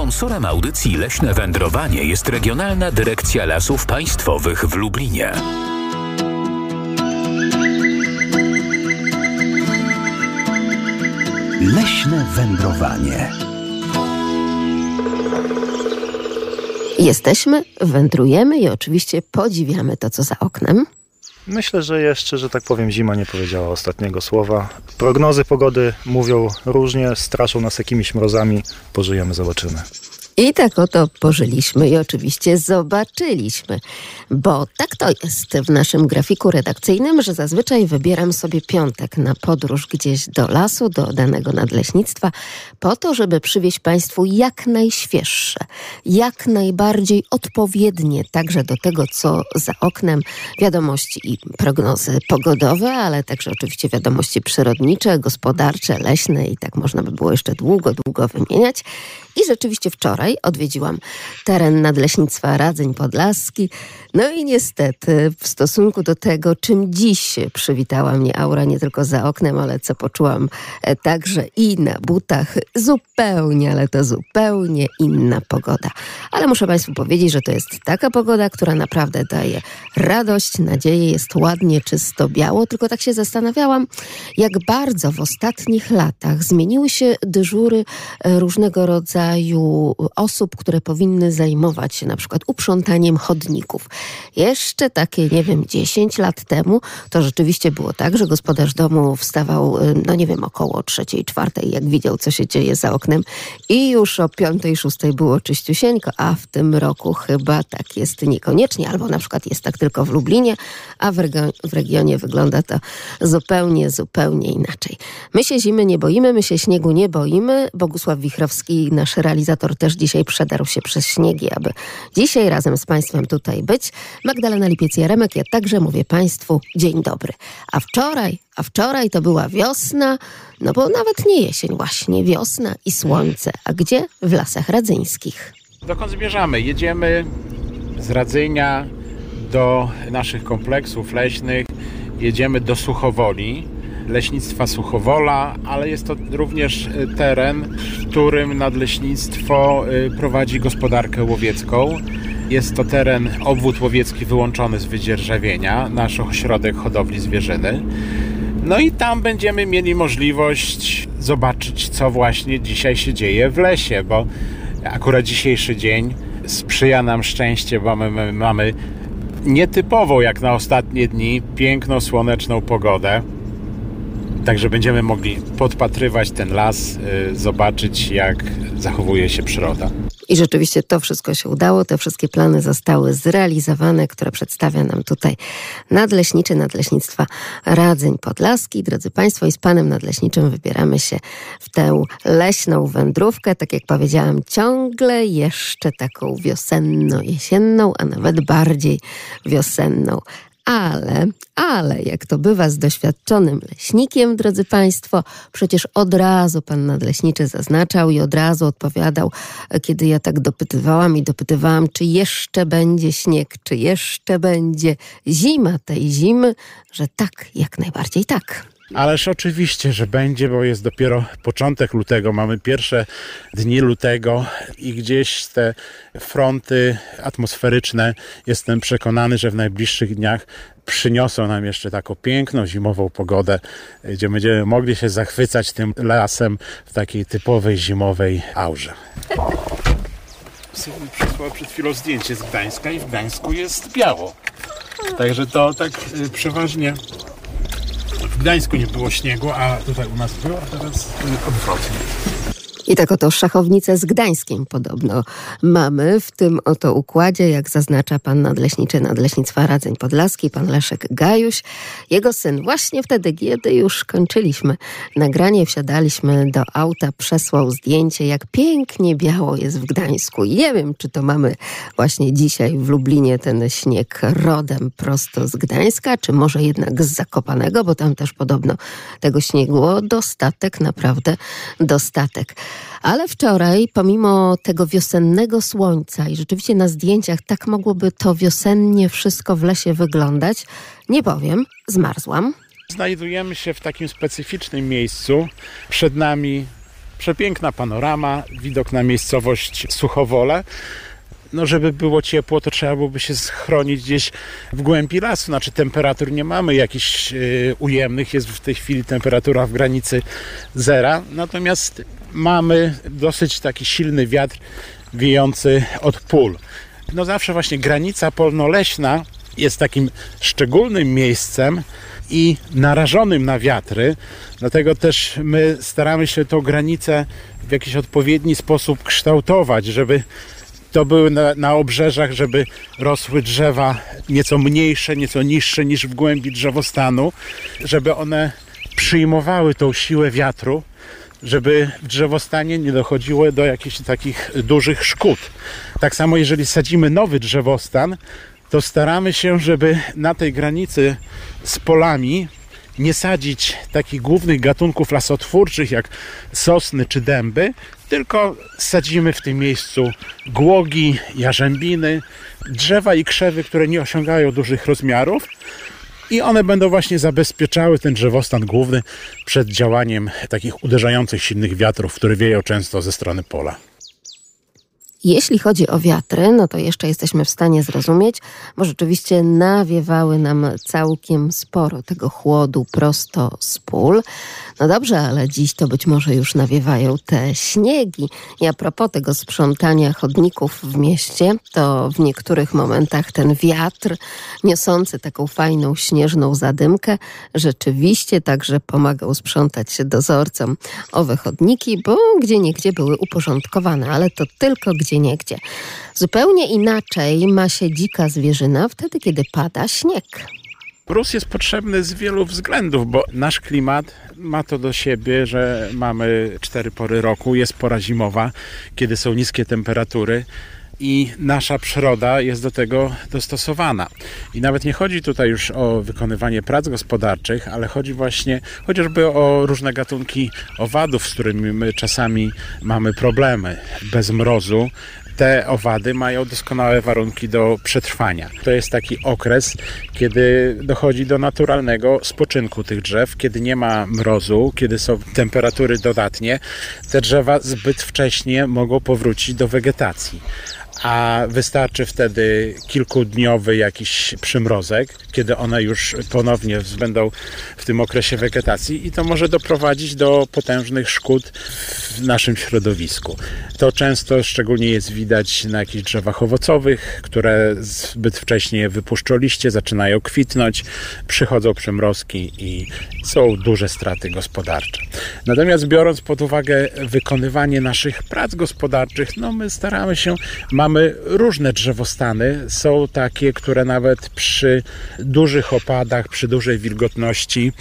Sponsorem audycji Leśne Wędrowanie jest Regionalna Dyrekcja Lasów Państwowych w Lublinie. Leśne wędrowanie. Jesteśmy, wędrujemy i oczywiście podziwiamy to, co za oknem. Myślę, że jeszcze, że tak powiem, zima nie powiedziała ostatniego słowa. Prognozy pogody mówią różnie, straszą nas jakimiś mrozami. Pożyjemy, zobaczymy. I tak oto pożyliśmy i oczywiście zobaczyliśmy, bo tak to jest w naszym grafiku redakcyjnym, że zazwyczaj wybieram sobie piątek na podróż gdzieś do lasu, do danego nadleśnictwa, po to, żeby przywieźć Państwu jak najświeższe, jak najbardziej odpowiednie także do tego, co za oknem, wiadomości i prognozy pogodowe, ale także oczywiście wiadomości przyrodnicze, gospodarcze, leśne i tak można by było jeszcze długo, długo wymieniać. I rzeczywiście wczoraj odwiedziłam teren Nadleśnictwa Radzeń Podlaski. No i niestety w stosunku do tego, czym dziś przywitała mnie aura nie tylko za oknem, ale co poczułam e, także i na butach, zupełnie, ale to zupełnie inna pogoda. Ale muszę Państwu powiedzieć, że to jest taka pogoda, która naprawdę daje radość, nadzieję, jest ładnie, czysto, biało. Tylko tak się zastanawiałam, jak bardzo w ostatnich latach zmieniły się dyżury e, różnego rodzaju rodzaju osób, które powinny zajmować się na przykład uprzątaniem chodników. Jeszcze takie, nie wiem, 10 lat temu to rzeczywiście było tak, że gospodarz domu wstawał, y, no nie wiem, około trzeciej, czwartej, jak widział, co się dzieje za oknem i już o piątej, szóstej było czyściusieńko, a w tym roku chyba tak jest niekoniecznie, albo na przykład jest tak tylko w Lublinie, a w, w regionie wygląda to zupełnie, zupełnie inaczej. My się zimy nie boimy, my się śniegu nie boimy. Bogusław Wichrowski, nasz realizator też dzisiaj przedarł się przez śniegi, aby dzisiaj razem z Państwem tutaj być. Magdalena Lipiec-Jaremek, ja także mówię Państwu dzień dobry. A wczoraj, a wczoraj to była wiosna, no bo nawet nie jesień właśnie, wiosna i słońce. A gdzie? W Lasach Radzyńskich. Dokąd zmierzamy? Jedziemy z Radzynia do naszych kompleksów leśnych, jedziemy do Suchowoli leśnictwa Suchowola, ale jest to również y, teren, w którym nadleśnictwo y, prowadzi gospodarkę łowiecką. Jest to teren, obwód łowiecki wyłączony z wydzierżawienia, nasz ośrodek hodowli zwierzyny. No i tam będziemy mieli możliwość zobaczyć, co właśnie dzisiaj się dzieje w lesie, bo akurat dzisiejszy dzień sprzyja nam szczęście, bo my mamy nietypową jak na ostatnie dni piękną, słoneczną pogodę. Także będziemy mogli podpatrywać ten las, y, zobaczyć jak zachowuje się przyroda. I rzeczywiście to wszystko się udało, te wszystkie plany zostały zrealizowane, które przedstawia nam tutaj nadleśniczy Nadleśnictwa Radzeń Podlaski. Drodzy Państwo, i z Panem Nadleśniczym wybieramy się w tę leśną wędrówkę, tak jak powiedziałam, ciągle jeszcze taką wiosenno-jesienną, a nawet bardziej wiosenną. Ale, ale, jak to bywa z doświadczonym leśnikiem, drodzy Państwo, przecież od razu pan nadleśniczy zaznaczał i od razu odpowiadał, kiedy ja tak dopytywałam i dopytywałam, czy jeszcze będzie śnieg, czy jeszcze będzie zima tej zimy, że tak, jak najbardziej tak. Ależ oczywiście, że będzie, bo jest dopiero początek lutego, mamy pierwsze dni lutego i gdzieś te fronty atmosferyczne, jestem przekonany, że w najbliższych dniach przyniosą nam jeszcze taką piękną zimową pogodę, gdzie będziemy mogli się zachwycać tym lasem w takiej typowej zimowej aurze. Przysłał przed chwilą zdjęcie z Gdańska i w Gdańsku jest biało. Także to tak y, przeważnie Gdańsku nie było śniegu, a tutaj u nas było, a teraz y, odwrotnie. I tak oto szachownicę z Gdańskiem podobno mamy w tym oto układzie, jak zaznacza pan nadleśniczy Nadleśnictwa Radzeń Podlaski, pan Leszek Gajuś. Jego syn właśnie wtedy, kiedy już kończyliśmy nagranie, wsiadaliśmy do auta, przesłał zdjęcie, jak pięknie biało jest w Gdańsku. Nie wiem, czy to mamy właśnie dzisiaj w Lublinie ten śnieg rodem prosto z Gdańska, czy może jednak z Zakopanego, bo tam też podobno tego śniegu dostatek, naprawdę dostatek. Ale wczoraj, pomimo tego wiosennego słońca i rzeczywiście na zdjęciach tak mogłoby to wiosennie wszystko w lesie wyglądać, nie powiem, zmarzłam. Znajdujemy się w takim specyficznym miejscu. Przed nami Przepiękna panorama, widok na miejscowość Suchowole no żeby było ciepło, to trzeba byłoby się schronić gdzieś w głębi lasu. Znaczy temperatur nie mamy jakichś y, ujemnych, jest w tej chwili temperatura w granicy zera, natomiast mamy dosyć taki silny wiatr wiejący od pól. No zawsze właśnie granica polnoleśna jest takim szczególnym miejscem i narażonym na wiatry, dlatego też my staramy się tą granicę w jakiś odpowiedni sposób kształtować, żeby to były na, na obrzeżach, żeby rosły drzewa nieco mniejsze, nieco niższe niż w głębi drzewostanu, żeby one przyjmowały tą siłę wiatru, żeby w drzewostanie nie dochodziło do jakichś takich dużych szkód. Tak samo jeżeli sadzimy nowy drzewostan, to staramy się, żeby na tej granicy z polami nie sadzić takich głównych gatunków lasotwórczych jak sosny czy dęby, tylko sadzimy w tym miejscu głogi, jarzębiny, drzewa i krzewy, które nie osiągają dużych rozmiarów i one będą właśnie zabezpieczały ten drzewostan główny przed działaniem takich uderzających silnych wiatrów, które wieją często ze strony pola. Jeśli chodzi o wiatry, no to jeszcze jesteśmy w stanie zrozumieć, bo rzeczywiście nawiewały nam całkiem sporo tego chłodu prosto z pól. No dobrze, ale dziś to być może już nawiewają te śniegi. I a propos tego sprzątania chodników w mieście, to w niektórych momentach ten wiatr niosący taką fajną śnieżną zadymkę rzeczywiście także pomagał sprzątać się dozorcom owe chodniki, bo gdzie niegdzie były uporządkowane, ale to tylko gdzie niegdzie. Zupełnie inaczej ma się dzika zwierzyna wtedy, kiedy pada śnieg. Mróz jest potrzebny z wielu względów, bo nasz klimat ma to do siebie, że mamy cztery pory roku, jest pora zimowa, kiedy są niskie temperatury i nasza przyroda jest do tego dostosowana. I nawet nie chodzi tutaj już o wykonywanie prac gospodarczych, ale chodzi właśnie chociażby o różne gatunki owadów, z którymi my czasami mamy problemy. Bez mrozu te owady mają doskonałe warunki do przetrwania. To jest taki okres, kiedy dochodzi do naturalnego spoczynku tych drzew, kiedy nie ma mrozu, kiedy są temperatury dodatnie, te drzewa zbyt wcześnie mogą powrócić do wegetacji a wystarczy wtedy kilkudniowy jakiś przymrozek, kiedy one już ponownie będą w tym okresie wegetacji i to może doprowadzić do potężnych szkód w naszym środowisku. To często szczególnie jest widać na jakichś drzewach owocowych, które zbyt wcześnie wypuszczą liście, zaczynają kwitnąć, przychodzą przymrozki i są duże straty gospodarcze. Natomiast biorąc pod uwagę wykonywanie naszych prac gospodarczych, no my staramy się, mamy różne drzewostany. Są takie, które nawet przy dużych opadach, przy dużej wilgotności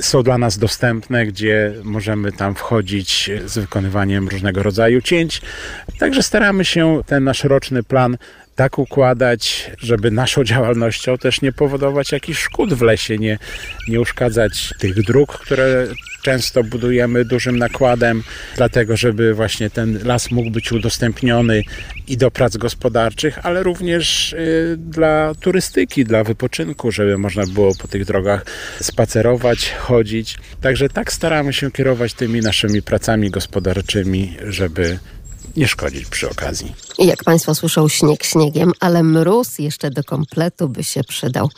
są dla nas dostępne, gdzie możemy tam wchodzić z wykonywaniem różnego rodzaju cięć. Także staramy się ten nasz roczny plan tak układać, żeby naszą działalnością też nie powodować jakichś szkód w lesie, nie, nie uszkadzać tych dróg, które często budujemy dużym nakładem, dlatego żeby właśnie ten las mógł być udostępniony i do prac gospodarczych, ale również y, dla turystyki, dla wypoczynku, żeby można było po tych drogach spacerować, chodzić. Także tak staramy się kierować tymi naszymi pracami gospodarczymi, żeby nie szkodzić przy okazji. Jak Państwo słyszą, śnieg śniegiem, ale mróz jeszcze do kompletu by się przydał.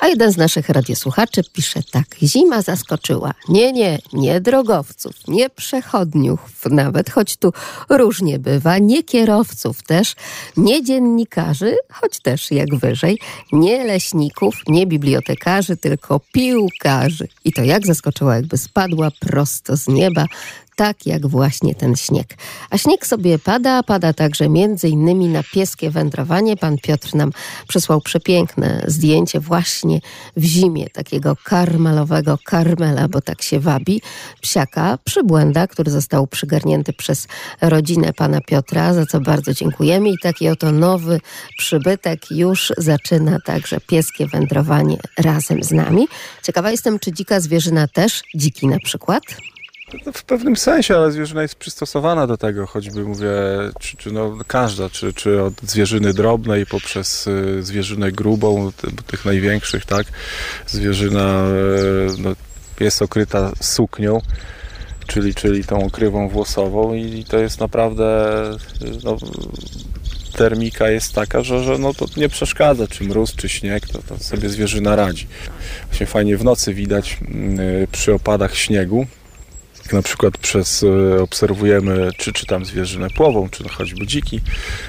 A jeden z naszych radiosłuchaczy pisze tak. Zima zaskoczyła. Nie, nie, nie drogowców, nie przechodniów nawet, choć tu różnie bywa, nie kierowców też, nie dziennikarzy, choć też jak wyżej, nie leśników, nie bibliotekarzy, tylko piłkarzy. I to jak zaskoczyła, jakby spadła prosto z nieba, tak jak właśnie ten śnieg. A śnieg sobie pada, pada także między innymi na pieskie wędrowanie. Pan Piotr nam przysłał przepiękne zdjęcie właśnie w zimie takiego karmelowego karmela, bo tak się wabi, psiaka, przybłęda, który został przygarnięty przez rodzinę pana Piotra, za co bardzo dziękujemy i taki oto nowy przybytek już zaczyna także pieskie wędrowanie razem z nami. Ciekawa jestem, czy dzika zwierzyna też, dziki na przykład? W pewnym sensie, ale zwierzyna jest przystosowana do tego, choćby mówię, czy, czy no, każda, czy, czy od zwierzyny drobnej poprzez y, zwierzynę grubą, tych największych, tak, zwierzyna y, no, jest okryta suknią, czyli, czyli tą okrywą włosową i to jest naprawdę no, termika jest taka, że, że no to nie przeszkadza, czy mróz, czy śnieg, to, to sobie zwierzyna radzi. Właśnie fajnie w nocy widać y, przy opadach śniegu, jak na przykład przez, y, obserwujemy, czy, czy tam zwierzynę płową, czy choćby dziki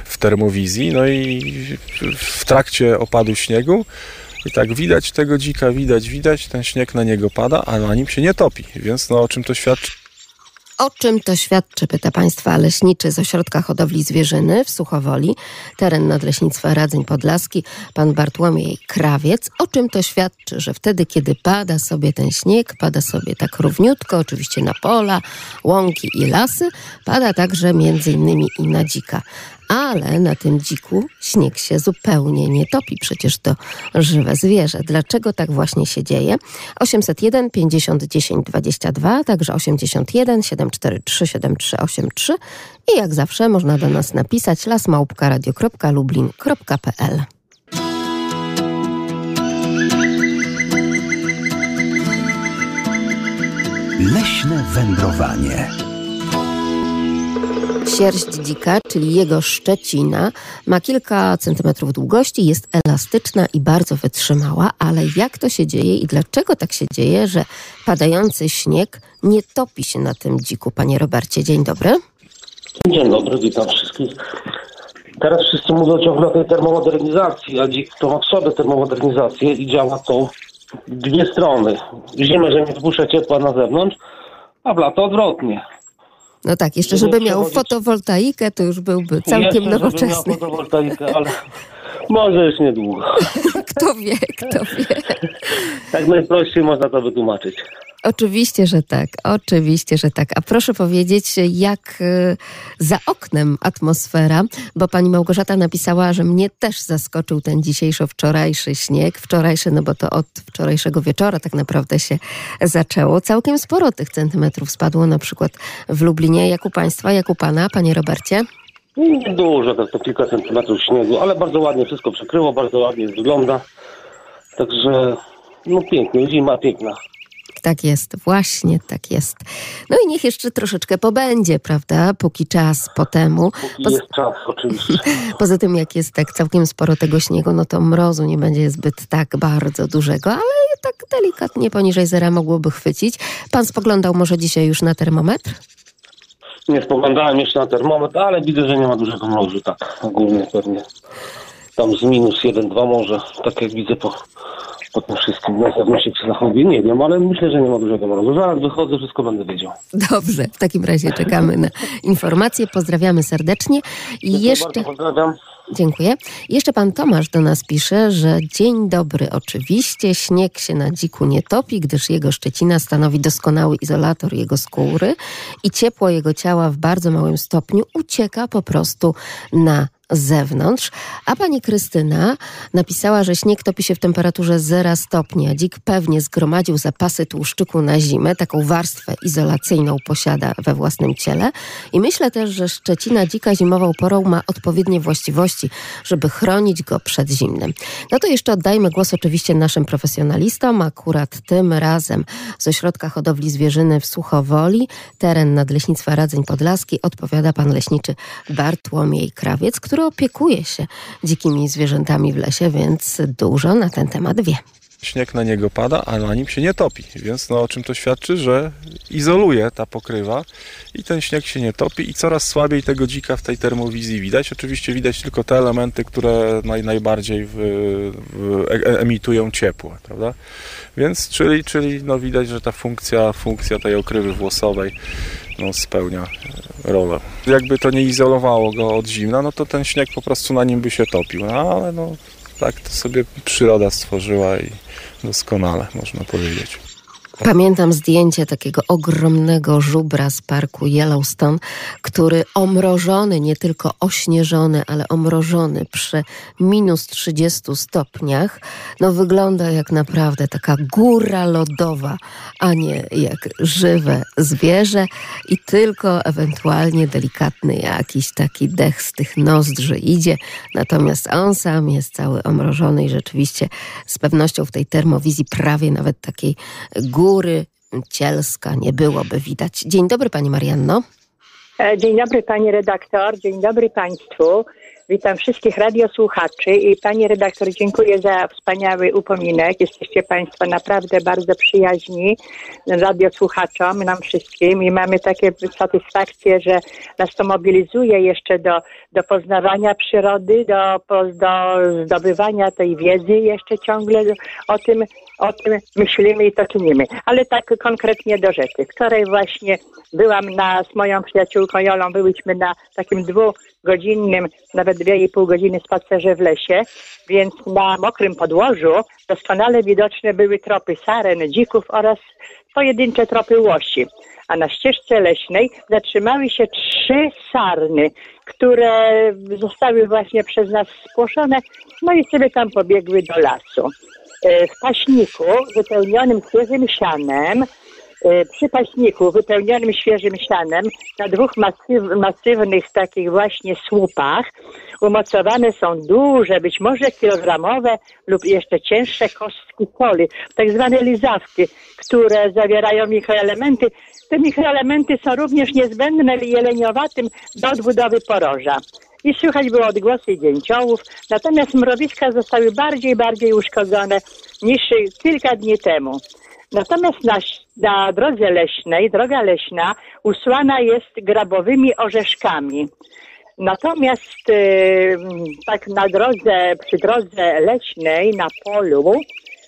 w termowizji, no i w trakcie opadu śniegu i tak widać tego dzika, widać, widać, ten śnieg na niego pada, a na nim się nie topi, więc no o czym to świadczy? O czym to świadczy, pyta Państwa leśniczy z Ośrodka Hodowli Zwierzyny w Suchowoli, teren Nadleśnictwa Radzeń Podlaski, pan Bartłomiej Krawiec. O czym to świadczy, że wtedy, kiedy pada sobie ten śnieg, pada sobie tak równiutko, oczywiście na pola, łąki i lasy, pada także między innymi i na dzika ale na tym dziku śnieg się zupełnie nie topi. Przecież to żywe zwierzę. Dlaczego tak właśnie się dzieje? 801 50 10 22, także 81 743 7383 i jak zawsze można do nas napisać lasmałpka.radio.lublin.pl Leśne wędrowanie. Sierść dzika, czyli jego szczecina, ma kilka centymetrów długości, jest elastyczna i bardzo wytrzymała, ale jak to się dzieje i dlaczego tak się dzieje, że padający śnieg nie topi się na tym dziku? Panie Robercie, dzień dobry. Dzień dobry, witam wszystkich. Teraz wszyscy mówią ciągle o tej termomodernizacji, a dzik to ma w sobie termomodernizację i działa to dwie strony. W zimę, że nie wpuszcza ciepła na zewnątrz, a w lato odwrotnie. No tak, jeszcze żeby miał fotowoltaikę, to już byłby całkiem Jeszcze, żeby nowoczesny. miał fotowoltaikę, ale może już niedługo. Kto wie, kto wie. Tak najprościej można to wytłumaczyć. Oczywiście, że tak, oczywiście, że tak. A proszę powiedzieć, jak y, za oknem atmosfera, bo pani Małgorzata napisała, że mnie też zaskoczył ten dzisiejszy, wczorajszy śnieg. Wczorajszy, no bo to od wczorajszego wieczora tak naprawdę się zaczęło. Całkiem sporo tych centymetrów spadło, na przykład w Lublinie. Jak u państwa, jak u pana, panie Robercie? Dużo, tak to kilka centymetrów śniegu, ale bardzo ładnie wszystko przykryło, bardzo ładnie wygląda. Także, no pięknie, zima piękna. Tak jest, właśnie tak jest. No i niech jeszcze troszeczkę pobędzie, prawda? Póki czas po temu. Póki Poza, jest czas, oczywiście. poza tym, jak jest tak całkiem sporo tego śniegu, no to mrozu nie będzie zbyt tak bardzo dużego, ale tak delikatnie poniżej zera mogłoby chwycić. Pan spoglądał może dzisiaj już na termometr? Nie spoglądałem jeszcze na termometr, ale widzę, że nie ma dużego mrozu, tak. Ogólnie pewnie tam z minus 1-2 może, tak jak widzę po, po tym wszystkim. Na pewno się zachowuje, nie wiem, ale myślę, że nie ma dużego mrozu. Zaraz wychodzę, wszystko będę wiedział. Dobrze, w takim razie czekamy na informacje. Pozdrawiamy serdecznie. I jeszcze. Bardzo pozdrawiam. Dziękuję. Jeszcze pan Tomasz do nas pisze, że dzień dobry. Oczywiście śnieg się na dziku nie topi, gdyż jego szczecina stanowi doskonały izolator jego skóry i ciepło jego ciała w bardzo małym stopniu ucieka po prostu na zewnątrz. A pani Krystyna napisała, że śnieg topi się w temperaturze 0 stopni, a dzik pewnie zgromadził zapasy tłuszczyku na zimę, taką warstwę izolacyjną posiada we własnym ciele. I myślę też, że szczecina dzika zimową porą ma odpowiednie właściwości, żeby chronić go przed zimnem. No to jeszcze oddajmy głos oczywiście naszym profesjonalistom, akurat tym razem z Ośrodka Hodowli Zwierzyny w Suchowoli, teren Nadleśnictwa Radzeń Podlaski, odpowiada pan leśniczy Bartłomiej Krawiec, który opiekuje się dzikimi zwierzętami w lesie, więc dużo na ten temat wie. Śnieg na niego pada, a na nim się nie topi, więc no o czym to świadczy, że izoluje ta pokrywa i ten śnieg się nie topi i coraz słabiej tego dzika w tej termowizji widać. Oczywiście widać tylko te elementy, które naj, najbardziej w, w, e- emitują ciepło, prawda? Więc czyli, czyli no widać, że ta funkcja, funkcja tej okrywy włosowej no, spełnia e, rolę. Jakby to nie izolowało go od zimna, no to ten śnieg po prostu na nim by się topił, no ale no tak to sobie przyroda stworzyła i doskonale można powiedzieć. Pamiętam zdjęcie takiego ogromnego żubra z parku Yellowstone, który omrożony, nie tylko ośnieżony, ale omrożony przy minus 30 stopniach, no wygląda jak naprawdę taka góra lodowa, a nie jak żywe zwierzę i tylko ewentualnie delikatny jakiś taki dech z tych nozdrzy idzie, natomiast on sam jest cały omrożony i rzeczywiście z pewnością w tej termowizji prawie nawet takiej góry Cielska nie byłoby widać. Dzień dobry Pani Marianno. E, dzień dobry Pani redaktor, dzień dobry Państwu. Witam wszystkich radiosłuchaczy i Pani redaktor dziękuję za wspaniały upominek. Jesteście Państwo naprawdę bardzo przyjaźni radiosłuchaczom, nam wszystkim i mamy takie satysfakcje, że nas to mobilizuje jeszcze do, do poznawania przyrody, do, do zdobywania tej wiedzy jeszcze ciągle o tym, o tym myślimy i to czynimy. Ale tak konkretnie do rzeczy. Wczoraj właśnie byłam na, z moją przyjaciółką Jolą, byliśmy na takim dwugodzinnym, nawet dwie i pół godziny spacerze w lesie, więc na mokrym podłożu doskonale widoczne były tropy saren, dzików oraz pojedyncze tropy łosi. A na ścieżce leśnej zatrzymały się trzy sarny, które zostały właśnie przez nas spłoszone, no i sobie tam pobiegły do lasu. E, w paśniku wypełnionym świeżym sianem, e, przy paśniku wypełnionym świeżym sianem na dwóch masyw, masywnych takich właśnie słupach umocowane są duże, być może kilogramowe lub jeszcze cięższe kostki soli, tak zwane lizawki, które zawierają mikroelementy. Te mikroelementy są również niezbędne jeleniowatym do odbudowy poroża i słychać było odgłosy dzięciołów, natomiast mrowiska zostały bardziej bardziej uszkodzone niż kilka dni temu. Natomiast na, na drodze leśnej, droga leśna usłana jest grabowymi orzeszkami. Natomiast y, tak na drodze, przy drodze leśnej, na polu,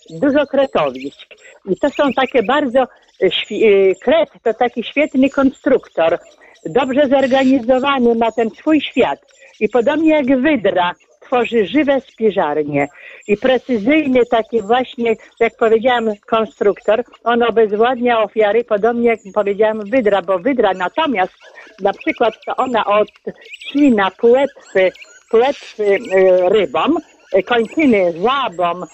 dużo kretowisk. I to są takie bardzo, y, y, kret to taki świetny konstruktor, dobrze zorganizowany ma ten swój świat. I podobnie jak wydra tworzy żywe spiżarnie. I precyzyjny taki właśnie, jak powiedziałam, konstruktor, on obezwładnia ofiary, podobnie jak powiedziałam wydra, bo wydra natomiast na przykład to ona odcina płetwy, płetwy y, rybom, y, kończyny żabom,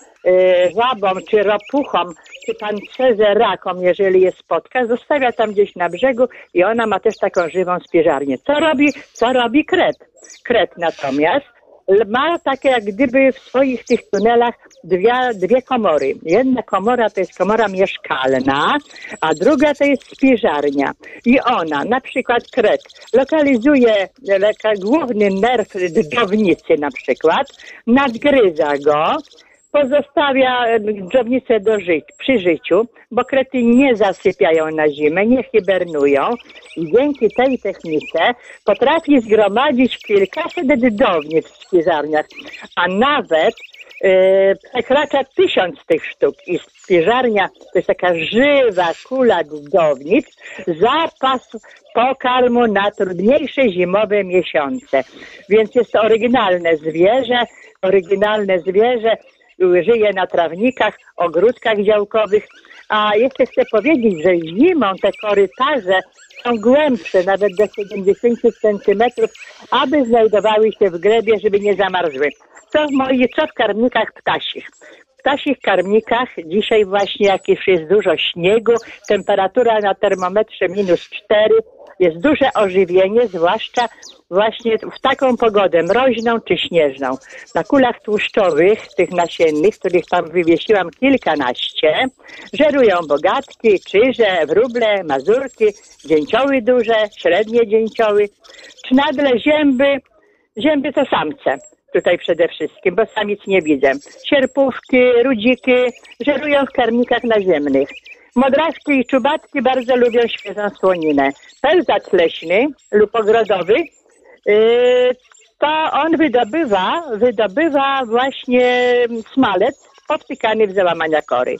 żabom czy ropuchom, czy pancerze rakom, jeżeli je spotka, zostawia tam gdzieś na brzegu i ona ma też taką żywą spieżarnię. Co robi, co robi kret? Kret natomiast ma takie jak gdyby w swoich tych tunelach dwie, dwie komory. Jedna komora to jest komora mieszkalna, a druga to jest spiżarnia. I ona, na przykład kret, lokalizuje główny nerw dżownicy na przykład, nadgryza go, pozostawia dżownicę do ży- przy życiu, bo krety nie zasypiają na zimę, nie hibernują i dzięki tej technice potrafi zgromadzić kilkaset dżownic w spiżarniach, a nawet yy, przekracza tysiąc tych sztuk i spiżarnia to jest taka żywa kula dżownic, zapas pokarmu na trudniejsze zimowe miesiące. Więc jest to oryginalne zwierzę, oryginalne zwierzę, żyje na trawnikach, ogródkach działkowych. A jeszcze chcę powiedzieć, że zimą te korytarze są głębsze, nawet do 70 centymetrów, aby znajdowały się w glebie, żeby nie zamarzły. To w moich, co w karmnikach ptasich. W ptasich karmnikach dzisiaj właśnie, jak już jest dużo śniegu, temperatura na termometrze minus 4, jest duże ożywienie, zwłaszcza właśnie w taką pogodę, mroźną czy śnieżną. Na kulach tłuszczowych, tych nasiennych, których tam wywiesiłam kilkanaście, żerują bogatki, czyże, wróble, mazurki, dzięcioły duże, średnie dzięcioły, cznadle, zięby, zięby to samce tutaj przede wszystkim, bo samic nie widzę. Sierpówki, rudziki żerują w karmnikach naziemnych. Modraszki i czubatki bardzo lubią świeżą słoninę. Pełzacz leśny lub ogrodowy, yy, to on wydobywa, wydobywa właśnie smalec obtykany w załamania kory.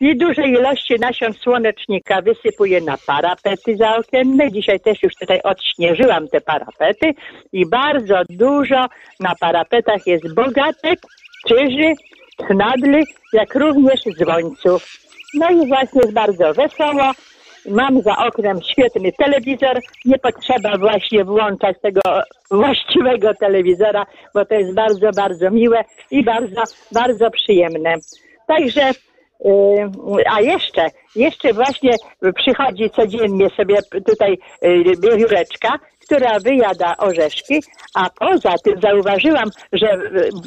I duże ilości nasion słonecznika wysypuje na parapety zaokienne. Dzisiaj też już tutaj odśnieżyłam te parapety i bardzo dużo na parapetach jest bogatek, czyży, knadli, jak również dzwońców. No i właśnie jest bardzo wesoło. Mam za oknem świetny telewizor. Nie potrzeba właśnie włączać tego właściwego telewizora, bo to jest bardzo, bardzo miłe i bardzo, bardzo przyjemne. Także Yy, a jeszcze, jeszcze właśnie przychodzi codziennie sobie tutaj yy, Jureczka, która wyjada orzeszki, a poza tym zauważyłam, że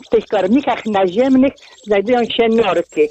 w tych kornikach naziemnych znajdują się norki.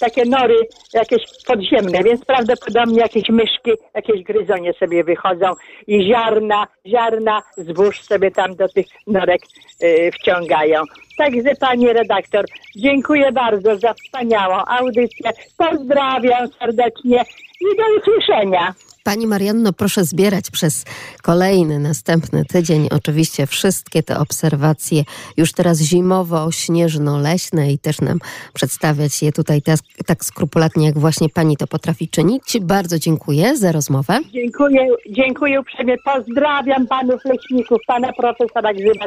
Takie nory jakieś podziemne, więc prawdopodobnie jakieś myszki, jakieś gryzonie sobie wychodzą i ziarna, ziarna zbóż sobie tam do tych norek y, wciągają. Także pani redaktor, dziękuję bardzo za wspaniałą audycję. Pozdrawiam serdecznie i do usłyszenia. Pani Marianno, proszę zbierać przez kolejny, następny tydzień oczywiście wszystkie te obserwacje już teraz zimowo-śnieżno-leśne i też nam przedstawiać je tutaj tak, tak skrupulatnie, jak właśnie Pani to potrafi czynić. Bardzo dziękuję za rozmowę. Dziękuję, dziękuję uprzejmie. Pozdrawiam panów leśników, pana profesora Grzyba,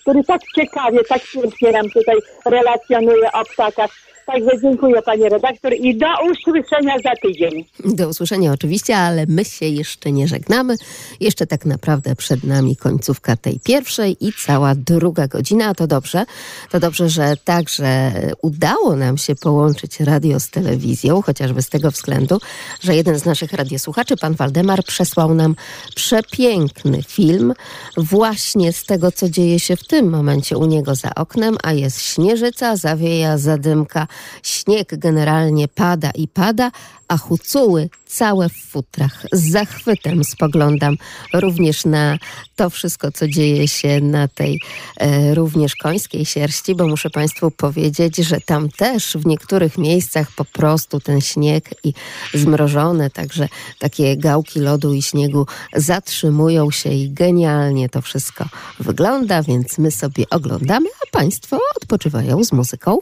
który tak ciekawie, tak pięknie nam tutaj relacjonuje o ptakach. Także dziękuję Pani redaktor i do usłyszenia za tydzień. Do usłyszenia oczywiście, ale my się jeszcze nie żegnamy. Jeszcze tak naprawdę przed nami końcówka tej pierwszej i cała druga godzina. A to dobrze. To dobrze, że także udało nam się połączyć radio z telewizją, chociażby z tego względu, że jeden z naszych radiosłuchaczy, pan Waldemar, przesłał nam przepiękny film właśnie z tego, co dzieje się w tym momencie u niego za oknem, a jest śnieżyca, zawieja, zadymka, Śnieg generalnie pada i pada, a hucuły całe w futrach. Z zachwytem spoglądam również na to wszystko, co dzieje się na tej e, również końskiej sierści, bo muszę Państwu powiedzieć, że tam też w niektórych miejscach po prostu ten śnieg i zmrożone, także takie gałki lodu i śniegu zatrzymują się i genialnie to wszystko wygląda, więc my sobie oglądamy, a Państwo odpoczywają z muzyką.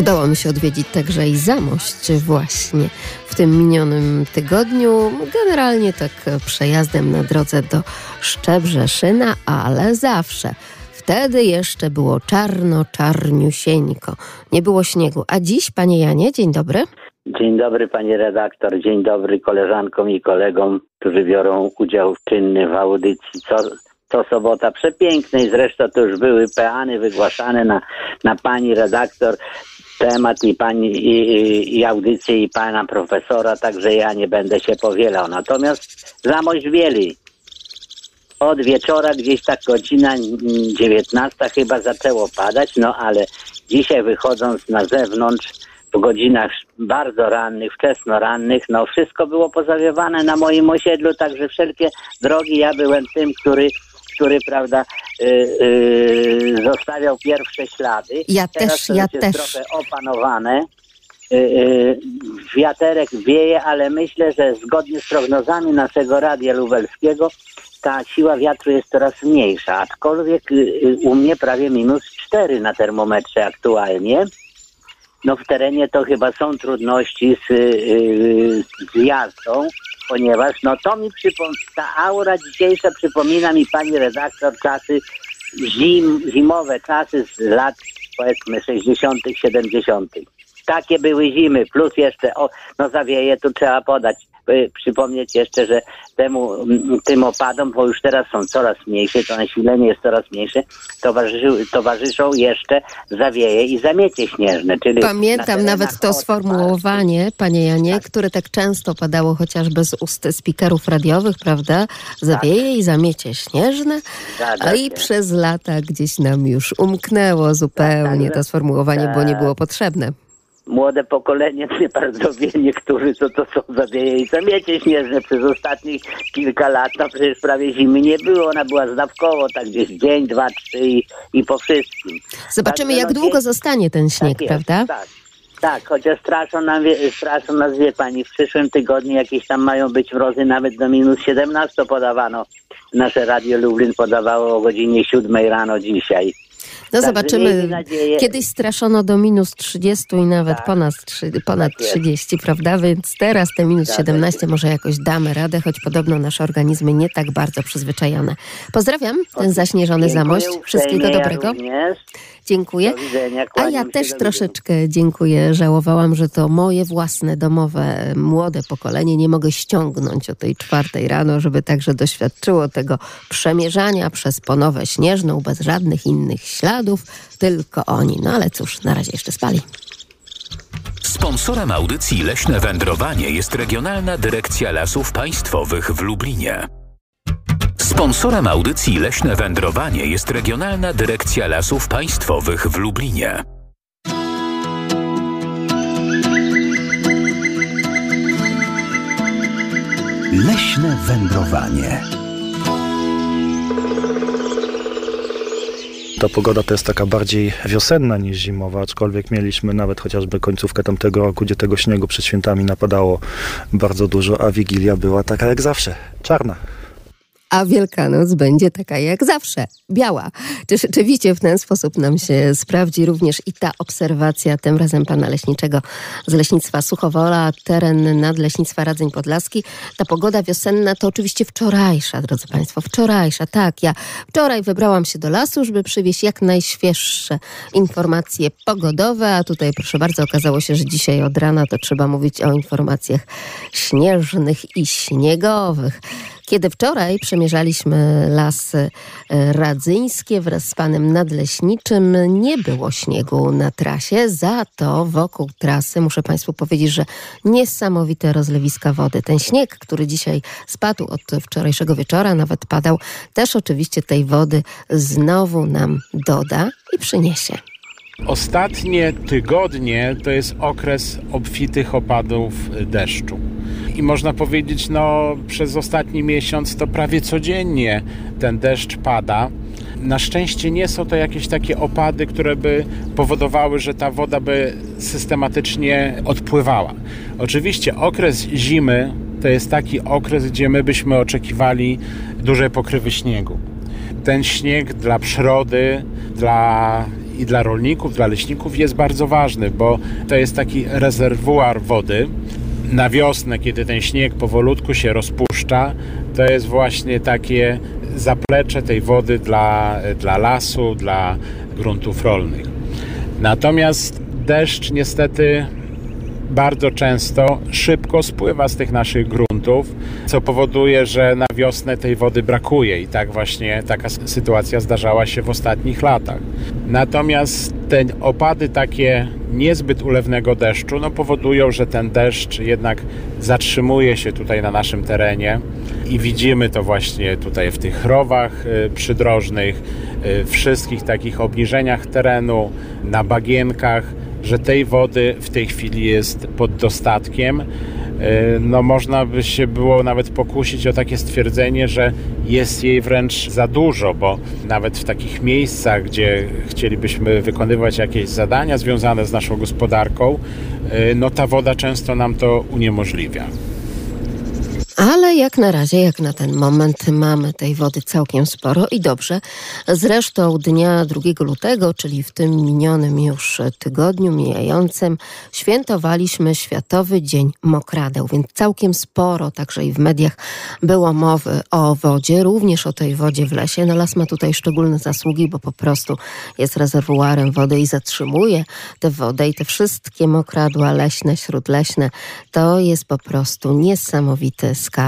Udało mi się odwiedzić także i Zamość właśnie w tym minionym tygodniu. Generalnie tak przejazdem na drodze do Szczebrzeszyna, ale zawsze. Wtedy jeszcze było czarno, czarniusieńko. Nie było śniegu. A dziś, panie Janie, dzień dobry. Dzień dobry, panie redaktor. Dzień dobry koleżankom i kolegom, którzy biorą udział czynny w audycji. Co, co sobota przepięknej, zresztą to już były peany wygłaszane na, na pani redaktor temat i pani i, i, i audycję i pana profesora, także ja nie będę się powielał. Natomiast Zamość Wieli od wieczora gdzieś tak godzina 19 chyba zaczęło padać, no ale dzisiaj wychodząc na zewnątrz w godzinach bardzo rannych, wczesno rannych, no wszystko było pozawiewane na moim osiedlu, także wszelkie drogi ja byłem tym, który który, prawda, y, y, zostawiał pierwsze ślady. Ja Teraz też, to ja jest też. trochę opanowane. Y, wiaterek wieje, ale myślę, że zgodnie z prognozami naszego radia lubelskiego ta siła wiatru jest coraz mniejsza, aczkolwiek u mnie prawie minus 4 na termometrze aktualnie. No w terenie to chyba są trudności z, z jazdą, ponieważ no to mi przypomina, ta aura dzisiejsza przypomina mi pani redaktor czasy zim, zimowe czasy z lat powiedzmy 60., 70. Takie były zimy, plus jeszcze, o, no zawieje, tu trzeba podać, przypomnieć jeszcze, że temu, tym opadom, bo już teraz są coraz mniejsze, to nasilenie jest coraz mniejsze, towarzy, towarzyszą jeszcze zawieje i zamiecie śnieżne, czyli... na Pamiętam terenach nawet to sformułowanie, panie Janie, które tak często padało chociażby z ust spikerów radiowych, prawda? Zawieje i zamiecie śnieżne, Zgadza a i się. przez lata gdzieś nam już umknęło zupełnie tak, to sformułowanie, bo nie było potrzebne. Młode pokolenie nie bardzo wie niektórzy, co to są zawieje i zamiecie śnieżne przez ostatnich kilka lat. No przecież prawie zimy nie było, ona była zdawkowo, tak gdzieś dzień, dwa, trzy i, i po wszystkim. Zobaczymy, Także, jak no, długo dzień- zostanie ten śnieg, tak jest, prawda? Tak. Tak, chociaż straszą, nam, straszą nas, wie pani, w przyszłym tygodniu jakieś tam mają być mrozy, nawet do minus 17 podawano. Nasze Radio Lublin podawało o godzinie 7 rano dzisiaj. No Także zobaczymy. Kiedyś straszono do minus 30 i nawet Tak. ponad, trzy- ponad Tak jest. 30, prawda? Więc teraz te minus Zgadza 17 może jakoś damy radę, choć podobno nasze organizmy nie tak bardzo przyzwyczajone. Pozdrawiam ten zaśnieżony zamość. Wszystkiego dobrego. Dziękuję. Do widzenia, A ja też troszeczkę dziękuję. Żałowałam, że to moje własne, domowe, młode pokolenie nie mogę ściągnąć o tej czwartej rano, żeby także doświadczyło tego przemierzania przez ponowę śnieżną, bez żadnych innych śladów, tylko oni. No ale cóż, na razie jeszcze spali. Sponsorem audycji Leśne Wędrowanie jest Regionalna Dyrekcja Lasów Państwowych w Lublinie. Sponsorem audycji Leśne Wędrowanie jest Regionalna Dyrekcja Lasów Państwowych w Lublinie. Leśne Wędrowanie Ta pogoda to jest taka bardziej wiosenna niż zimowa, aczkolwiek mieliśmy nawet chociażby końcówkę tamtego roku, gdzie tego śniegu przed świętami napadało bardzo dużo, a Wigilia była taka jak zawsze, czarna a Wielkanoc będzie taka jak zawsze, biała. Czy rzeczywiście w ten sposób nam się sprawdzi również i ta obserwacja, tym razem pana leśniczego z Leśnictwa Suchowola, teren nadleśnictwa Radzeń Podlaski. Ta pogoda wiosenna to oczywiście wczorajsza, drodzy państwo, wczorajsza. Tak, ja wczoraj wybrałam się do lasu, żeby przywieźć jak najświeższe informacje pogodowe, a tutaj proszę bardzo, okazało się, że dzisiaj od rana to trzeba mówić o informacjach śnieżnych i śniegowych. Kiedy wczoraj przemierzaliśmy lasy e, radzyńskie wraz z panem nadleśniczym, nie było śniegu na trasie, za to wokół trasy muszę państwu powiedzieć, że niesamowite rozlewiska wody. Ten śnieg, który dzisiaj spadł od wczorajszego wieczora, nawet padał, też oczywiście tej wody znowu nam doda i przyniesie. Ostatnie tygodnie to jest okres obfitych opadów deszczu. I można powiedzieć, no przez ostatni miesiąc to prawie codziennie ten deszcz pada. Na szczęście nie są to jakieś takie opady, które by powodowały, że ta woda by systematycznie odpływała. Oczywiście okres zimy to jest taki okres, gdzie my byśmy oczekiwali dużej pokrywy śniegu. Ten śnieg dla przyrody, dla i dla rolników, dla leśników jest bardzo ważny, bo to jest taki rezerwuar wody. Na wiosnę, kiedy ten śnieg powolutku się rozpuszcza, to jest właśnie takie zaplecze tej wody dla, dla lasu, dla gruntów rolnych. Natomiast deszcz niestety bardzo często szybko spływa z tych naszych gruntów, co powoduje, że na wiosnę tej wody brakuje i tak właśnie taka sytuacja zdarzała się w ostatnich latach. Natomiast te opady takie niezbyt ulewnego deszczu no, powodują, że ten deszcz jednak zatrzymuje się tutaj na naszym terenie i widzimy to właśnie tutaj w tych rowach y, przydrożnych, y, wszystkich takich obniżeniach terenu, na bagienkach że tej wody w tej chwili jest pod dostatkiem. E, no można by się było nawet pokusić o takie stwierdzenie, że jest jej wręcz za dużo, bo nawet w takich miejscach, gdzie chcielibyśmy wykonywać jakieś zadania związane z naszą gospodarką, e, no ta woda często nam to uniemożliwia. Ale jak na razie, jak na ten moment, mamy tej wody całkiem sporo i dobrze. Zresztą dnia 2 lutego, czyli w tym minionym już tygodniu mijającym, świętowaliśmy Światowy Dzień Mokradeł, więc całkiem sporo, także i w mediach, było mowy o wodzie, również o tej wodzie w lesie. No las ma tutaj szczególne zasługi, bo po prostu jest rezerwuarem wody i zatrzymuje tę wodę i te wszystkie mokradła leśne, śródleśne. To jest po prostu niesamowity skarb,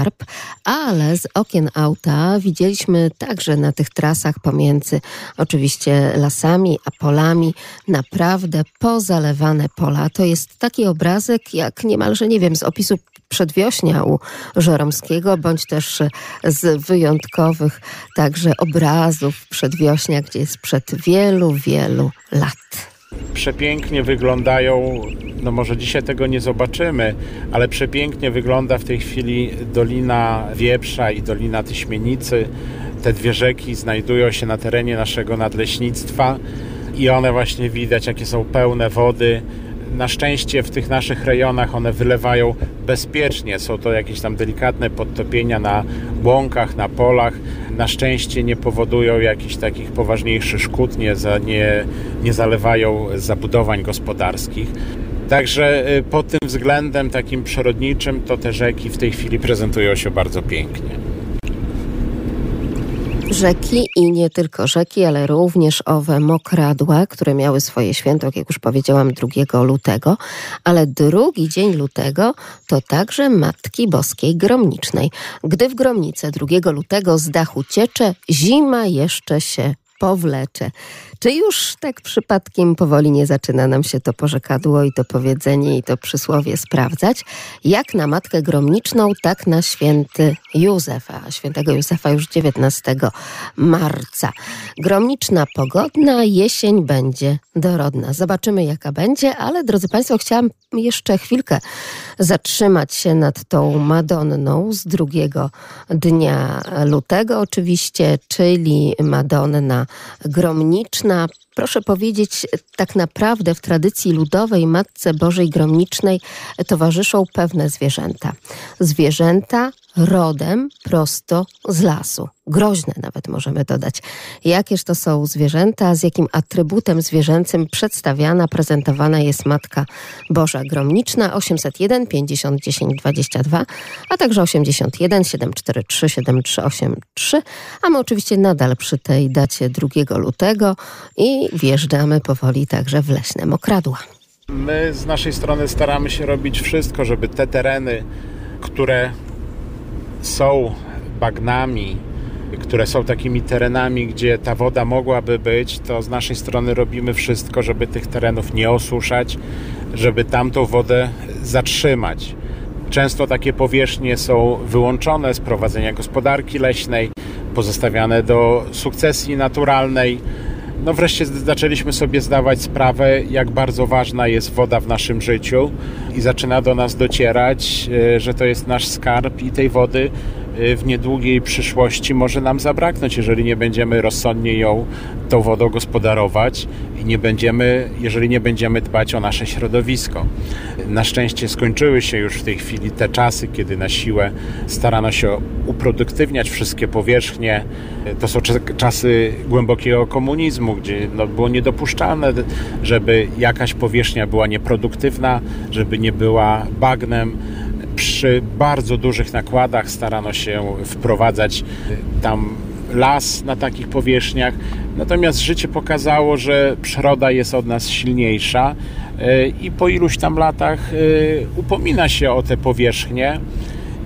ale z okien auta widzieliśmy także na tych trasach pomiędzy oczywiście lasami a polami naprawdę pozalewane pola. To jest taki obrazek jak niemalże, nie wiem, z opisu przedwiośnia u Żeromskiego, bądź też z wyjątkowych także obrazów przedwiośnia, gdzie jest przed wielu, wielu lat przepięknie wyglądają, no może dzisiaj tego nie zobaczymy, ale przepięknie wygląda w tej chwili Dolina Wieprza i Dolina Tyśmienicy. Te dwie rzeki znajdują się na terenie naszego nadleśnictwa i one właśnie widać, jakie są pełne wody. Na szczęście w tych naszych rejonach one wylewają bezpiecznie. Są to jakieś tam delikatne podtopienia na łąkach, na polach. Na szczęście nie powodują jakichś takich poważniejszych szkód, nie, za, nie, nie zalewają zabudowań gospodarskich. Także y, pod tym względem takim przyrodniczym to te rzeki w tej chwili prezentują się bardzo pięknie. Rzeki i nie tylko rzeki, ale również owe mokradła, które miały swoje święto, jak już powiedziałam, 2 lutego, ale drugi dzień lutego to także Matki Boskiej Gromnicznej. Gdy w Gromnice 2 lutego z dachu ciecze, zima jeszcze się powlecze. Czy już tak przypadkiem powoli nie zaczyna nam się to porzekadło i to powiedzenie i to przysłowie sprawdzać? Jak na Matkę Gromniczną, tak na święty Józefa. Świętego Józefa już 19 marca. Gromniczna pogodna, jesień będzie dorodna. Zobaczymy jaka będzie, ale drodzy Państwo, chciałam jeszcze chwilkę zatrzymać się nad tą Madonną z drugiego dnia lutego oczywiście, czyli Madonna Gromniczna. она Proszę powiedzieć, tak naprawdę w tradycji ludowej Matce Bożej Gromnicznej towarzyszą pewne zwierzęta. Zwierzęta rodem prosto z lasu. Groźne nawet możemy dodać. Jakież to są zwierzęta, z jakim atrybutem zwierzęcym przedstawiana, prezentowana jest Matka Boża Gromniczna 801 50 10 22, a także 81 743 7383, a my oczywiście nadal przy tej dacie 2 lutego i wjeżdżamy powoli także w leśne mokradła. My z naszej strony staramy się robić wszystko, żeby te tereny, które są bagnami, które są takimi terenami, gdzie ta woda mogłaby być, to z naszej strony robimy wszystko, żeby tych terenów nie osuszać, żeby tamtą wodę zatrzymać. Często takie powierzchnie są wyłączone z prowadzenia gospodarki leśnej, pozostawiane do sukcesji naturalnej. No wreszcie zaczęliśmy sobie zdawać sprawę, jak bardzo ważna jest woda w naszym życiu i zaczyna do nas docierać, e, że to jest nasz skarb i tej wody w niedługiej przyszłości może nam zabraknąć, jeżeli nie będziemy rozsądnie ją tą wodą gospodarować i nie będziemy, jeżeli nie będziemy dbać o nasze środowisko. Na szczęście skończyły się już w tej chwili te czasy, kiedy na siłę starano się uproduktywniać wszystkie powierzchnie. To są czasy głębokiego komunizmu, gdzie no, było niedopuszczalne, żeby jakaś powierzchnia była nieproduktywna, żeby nie była bagnem. Przy bardzo dużych nakładach starano się wprowadzać tam las na takich powierzchniach. Natomiast życie pokazało, że przyroda jest od nas silniejsza e, i po iluś tam latach e, upomina się o te powierzchnie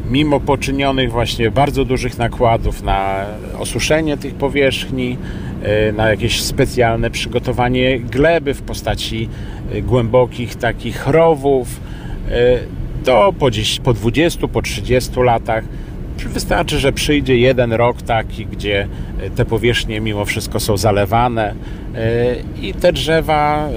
mimo poczynionych właśnie bardzo dużych nakładów na osuszenie tych powierzchni, na jakieś specjalne przygotowanie gleby w postaci głębokich takich rowów, to po, 10, po 20, po 30 latach Wystarczy, że przyjdzie jeden rok taki, gdzie e, te powierzchnie mimo wszystko są zalewane e, i te drzewa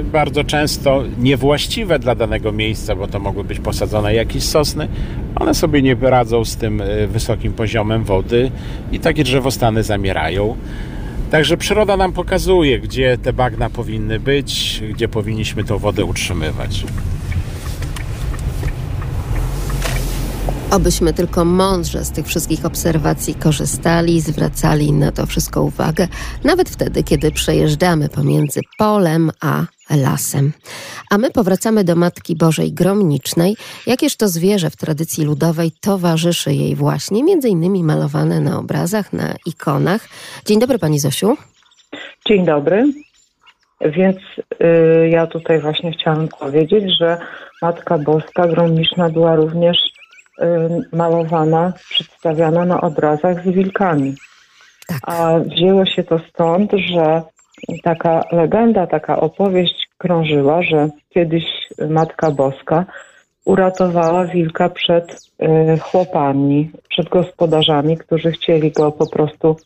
e, bardzo często niewłaściwe dla danego miejsca, bo to mogły być posadzone jakieś sosny, one sobie nie radzą z tym wysokim poziomem wody i takie drzewostany zamierają. Także przyroda nam pokazuje, gdzie te bagna powinny być, gdzie powinniśmy tą wodę utrzymywać. Obyśmy tylko mądrze z tych wszystkich obserwacji korzystali, zwracali na to wszystko uwagę, nawet wtedy, kiedy przejeżdżamy pomiędzy polem a lasem. A my powracamy do Matki Bożej Gromnicznej, jakież to zwierzę w tradycji ludowej towarzyszy jej właśnie, między innymi malowane na obrazach, na ikonach. Dzień dobry Pani Zosiu. Dzień dobry. Więc y, ja tutaj właśnie chciałam powiedzieć, że Matka Boska Gromniczna była również malowana, przedstawiana na obrazach z wilkami. Tak. A wzięło się to stąd, że taka legenda, taka opowieść krążyła, że kiedyś Matka Boska uratowała wilka przed y, chłopami, przed gospodarzami, którzy chcieli go po prostu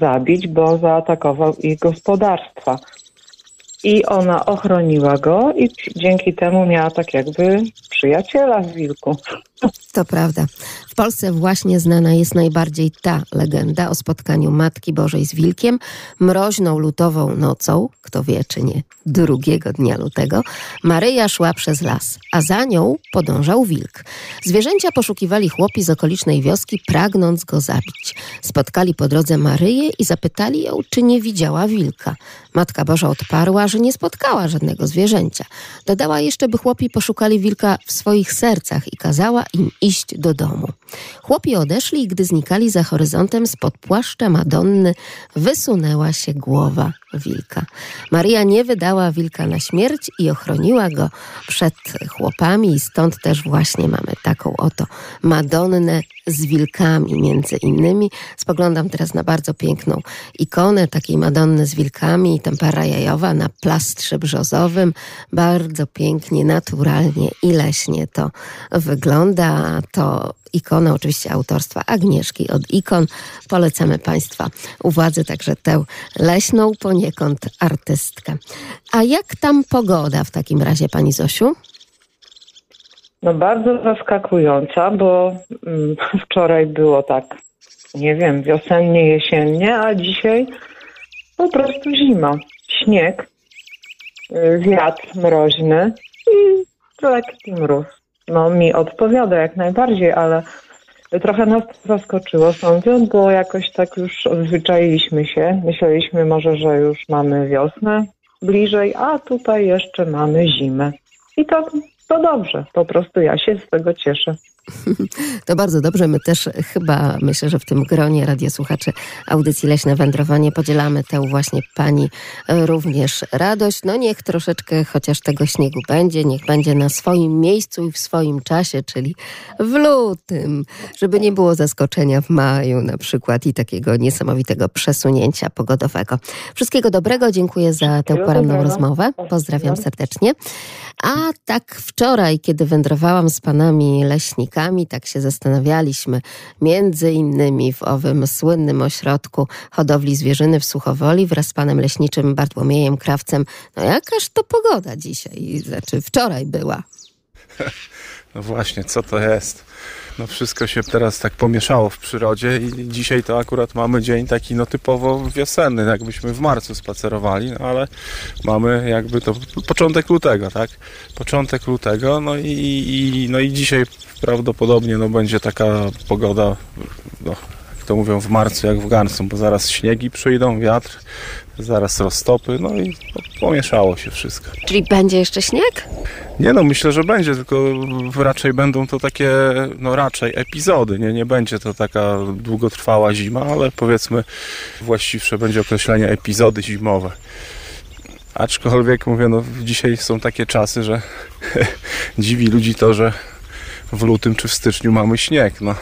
zabić, bo zaatakował ich gospodarstwa. I ona ochroniła go i dzięki temu miała tak jakby przyjaciela w wilku. To prawda. W Polsce właśnie znana jest najbardziej ta legenda o spotkaniu Matki Bożej z wilkiem mroźną lutową nocą, kto wie czy nie, drugiego dnia lutego, Maryja szła przez las, a za nią podążał wilk. Zwierzęcia poszukiwali chłopi z okolicznej wioski, pragnąc go zabić. Spotkali po drodze Maryję i zapytali ją, czy nie widziała wilka. Matka Boża odparła, że nie spotkała żadnego zwierzęcia. Dodała jeszcze, by chłopi poszukali wilka w swoich sercach i kazała im iść do domu. Chłopi odeszli i gdy znikali za horyzontem spod płaszcza Madonny wysunęła się głowa wilka. Maria nie wydała wilka na śmierć i ochroniła go przed chłopami i stąd też właśnie mamy taką oto Madonnę z wilkami między innymi. Spoglądam teraz na bardzo piękną ikonę takiej Madonny z wilkami, tempera jajowa na plastrze brzozowym. Bardzo pięknie, naturalnie i leśnie to wygląda. To ikona oczywiście autorstwa Agnieszki od ikon. Polecamy Państwa uwadze także tę leśną poniekąd artystkę. A jak tam pogoda w takim razie, Pani Zosiu? No bardzo zaskakująca, bo mm, wczoraj było tak, nie wiem, wiosennie, jesiennie, a dzisiaj po prostu zima. Śnieg, y, wiatr mroźny i lekki mróz. No mi odpowiada jak najbardziej, ale trochę nas zaskoczyło sądząc, bo jakoś tak już odzwyczailiśmy się. Myśleliśmy może, że już mamy wiosnę bliżej, a tutaj jeszcze mamy zimę. I to to dobrze, po prostu ja się z tego cieszę. To bardzo dobrze. My też chyba, myślę, że w tym gronie radiosłuchaczy audycji Leśne Wędrowanie podzielamy tę właśnie pani również radość. No niech troszeczkę chociaż tego śniegu będzie, niech będzie na swoim miejscu i w swoim czasie, czyli w lutym, żeby nie było zaskoczenia w maju na przykład i takiego niesamowitego przesunięcia pogodowego. Wszystkiego dobrego, dziękuję za tę poranną rozmowę. Pozdrawiam serdecznie. A tak wczoraj, kiedy wędrowałam z panami leśnikami, tak się zastanawialiśmy, między innymi w owym słynnym ośrodku hodowli zwierzyny w Suchowoli wraz z panem leśniczym Bartłomiejem Krawcem. No jakaż to pogoda dzisiaj, znaczy wczoraj była. No właśnie, co to jest? no wszystko się teraz tak pomieszało w przyrodzie i dzisiaj to akurat mamy dzień taki no typowo wiosenny, jakbyśmy w marcu spacerowali, no ale mamy jakby to początek lutego, tak? Początek lutego, no i, i no i dzisiaj prawdopodobnie no będzie taka pogoda, no, jak to mówią w marcu jak w garncu, bo zaraz śniegi przyjdą, wiatr, zaraz roztopy, no i pomieszało się wszystko. Czyli będzie jeszcze śnieg? Nie no, myślę, że będzie, tylko raczej będą to takie, no raczej epizody, nie, nie będzie to taka długotrwała zima, ale powiedzmy właściwsze będzie określenie epizody zimowe. Aczkolwiek mówię, no dzisiaj są takie czasy, że dziwi ludzi to, że w lutym czy w styczniu mamy śnieg, no.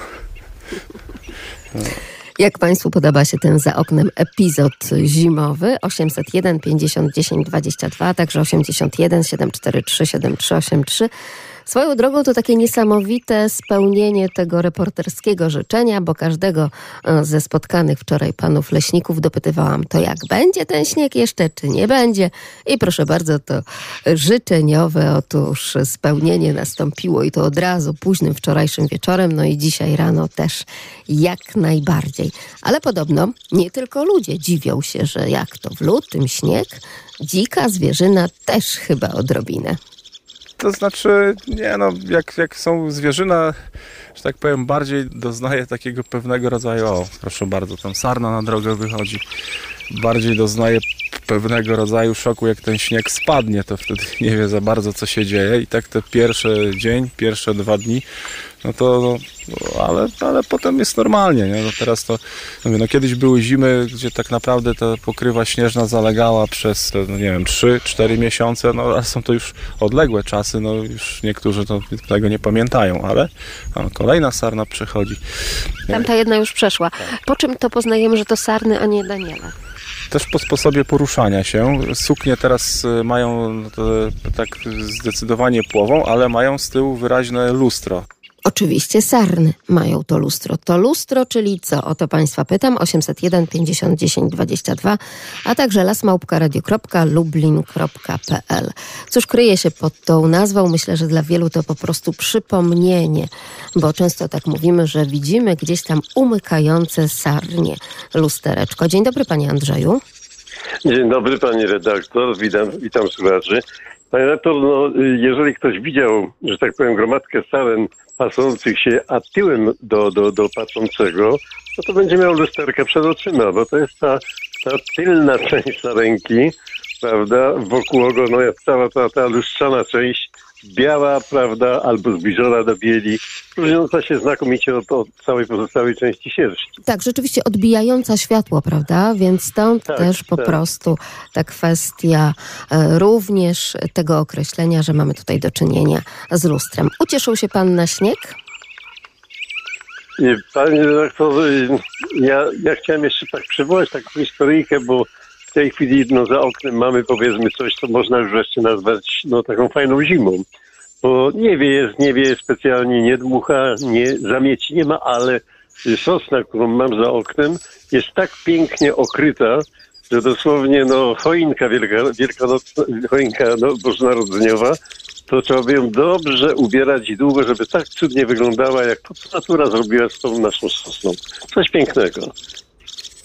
Jak Państwu podoba się ten za oknem epizod zimowy? 801 50 10 22, a także 81 743 7383. Swoją drogą to takie niesamowite spełnienie tego reporterskiego życzenia, bo każdego e, ze spotkanych wczoraj panów leśników dopytywałam, to jak będzie ten śnieg jeszcze, czy nie będzie. I proszę bardzo, to życzeniowe otóż spełnienie nastąpiło i to od razu późnym wczorajszym wieczorem, no i dzisiaj rano też jak najbardziej. Ale podobno nie tylko ludzie dziwią się, że jak to w lutym śnieg, dzika zwierzyna też chyba odrobinę. To znaczy, nie no, jak, jak są zwierzyna, że tak powiem, bardziej doznaje takiego pewnego rodzaju, o proszę bardzo, tam sarna na drogę wychodzi, bardziej doznaje pewnego rodzaju szoku, jak ten śnieg spadnie, to wtedy nie wie za bardzo, co się dzieje. I tak te pierwsze dzień, pierwsze dwa dni no to, no, ale, ale potem jest normalnie, nie? No teraz to, no, no kiedyś były zimy, gdzie tak naprawdę ta pokrywa śnieżna zalegała przez, no nie wiem, 3-4 miesiące, no ale są to już odległe czasy, no już niektórzy to, tego nie pamiętają, ale no, kolejna sarna przychodzi. Tamta jedna już przeszła. Po czym to poznajemy, że to sarny, a nie Daniela? też po sposobie poruszania się. Suknie teraz y, mają tak zdecydowanie płową, ale mają z tyłu wyraźne lustro. Oczywiście sarny mają to lustro. To lustro, czyli co? O to Państwa pytam. 801 50 10 22, a także lasmałpka.radio.lublin.pl. Cóż kryje się pod tą nazwą? Myślę, że dla wielu to po prostu przypomnienie, bo często tak mówimy, że widzimy gdzieś tam umykające sarnie lustereczko. Dzień dobry Panie Andrzeju. Dzień dobry Pani redaktor, witam, witam słuchaczy. Panie redaktor, no, jeżeli ktoś widział, że tak powiem, gromadkę saren pasących się, a tyłem do, do, do patrzącego, no to będzie miał lusterkę przed oczyma, bo to jest ta, ta tylna część ręki, prawda, wokół ogona, cała ta, ta lustrzana część biała, prawda, albo zbliżona do bieli, różniąca się znakomicie od, od całej pozostałej części sierści. Tak, rzeczywiście odbijająca światło, prawda? Więc stąd Tak, też po tak. prostu ta kwestia e, również tego określenia, że mamy tutaj do czynienia z lustrem. Ucieszył się pan na śnieg? Panie redaktorze, ja, ja chciałem jeszcze tak przywołać taką historyjkę, bo tej chwili no, za oknem mamy powiedzmy coś, co można już wreszcie nazwać no, taką fajną zimą. Bo nie wieje, nie wieje specjalnie, nie dmucha, nie, zamieci nie ma, ale sosna, którą mam za oknem, jest tak pięknie okryta, że dosłownie no, choinka wielka, wielkanocna, choinka no, bożonarodzeniowa, to trzeba by ją dobrze ubierać i długo, żeby tak cudnie wyglądała, jak to, natura zrobiła z tą naszą sosną. Coś pięknego.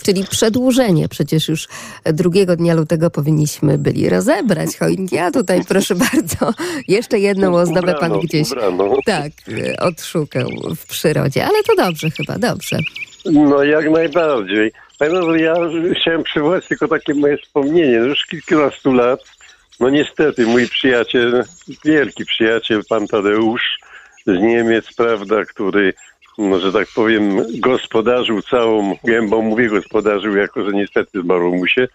Czyli przedłużenie. Przecież już drugiego dnia lutego powinniśmy byli rozebrać choinki. A tutaj, proszę bardzo, jeszcze jedną ozdobę pan gdzieś ubrano. tak e, odszukał w przyrodzie. Ale to dobrze chyba, dobrze. No jak najbardziej. Ja chciałem przywołać tylko takie moje wspomnienie. No Już kilkunastu lat, no niestety mój przyjaciel, wielki przyjaciel, pan Tadeusz z Niemiec, prawda, który, że tak powiem, gospodarzył całą gębą, mówię gospodarzył, jako że niestety zmarło mu się,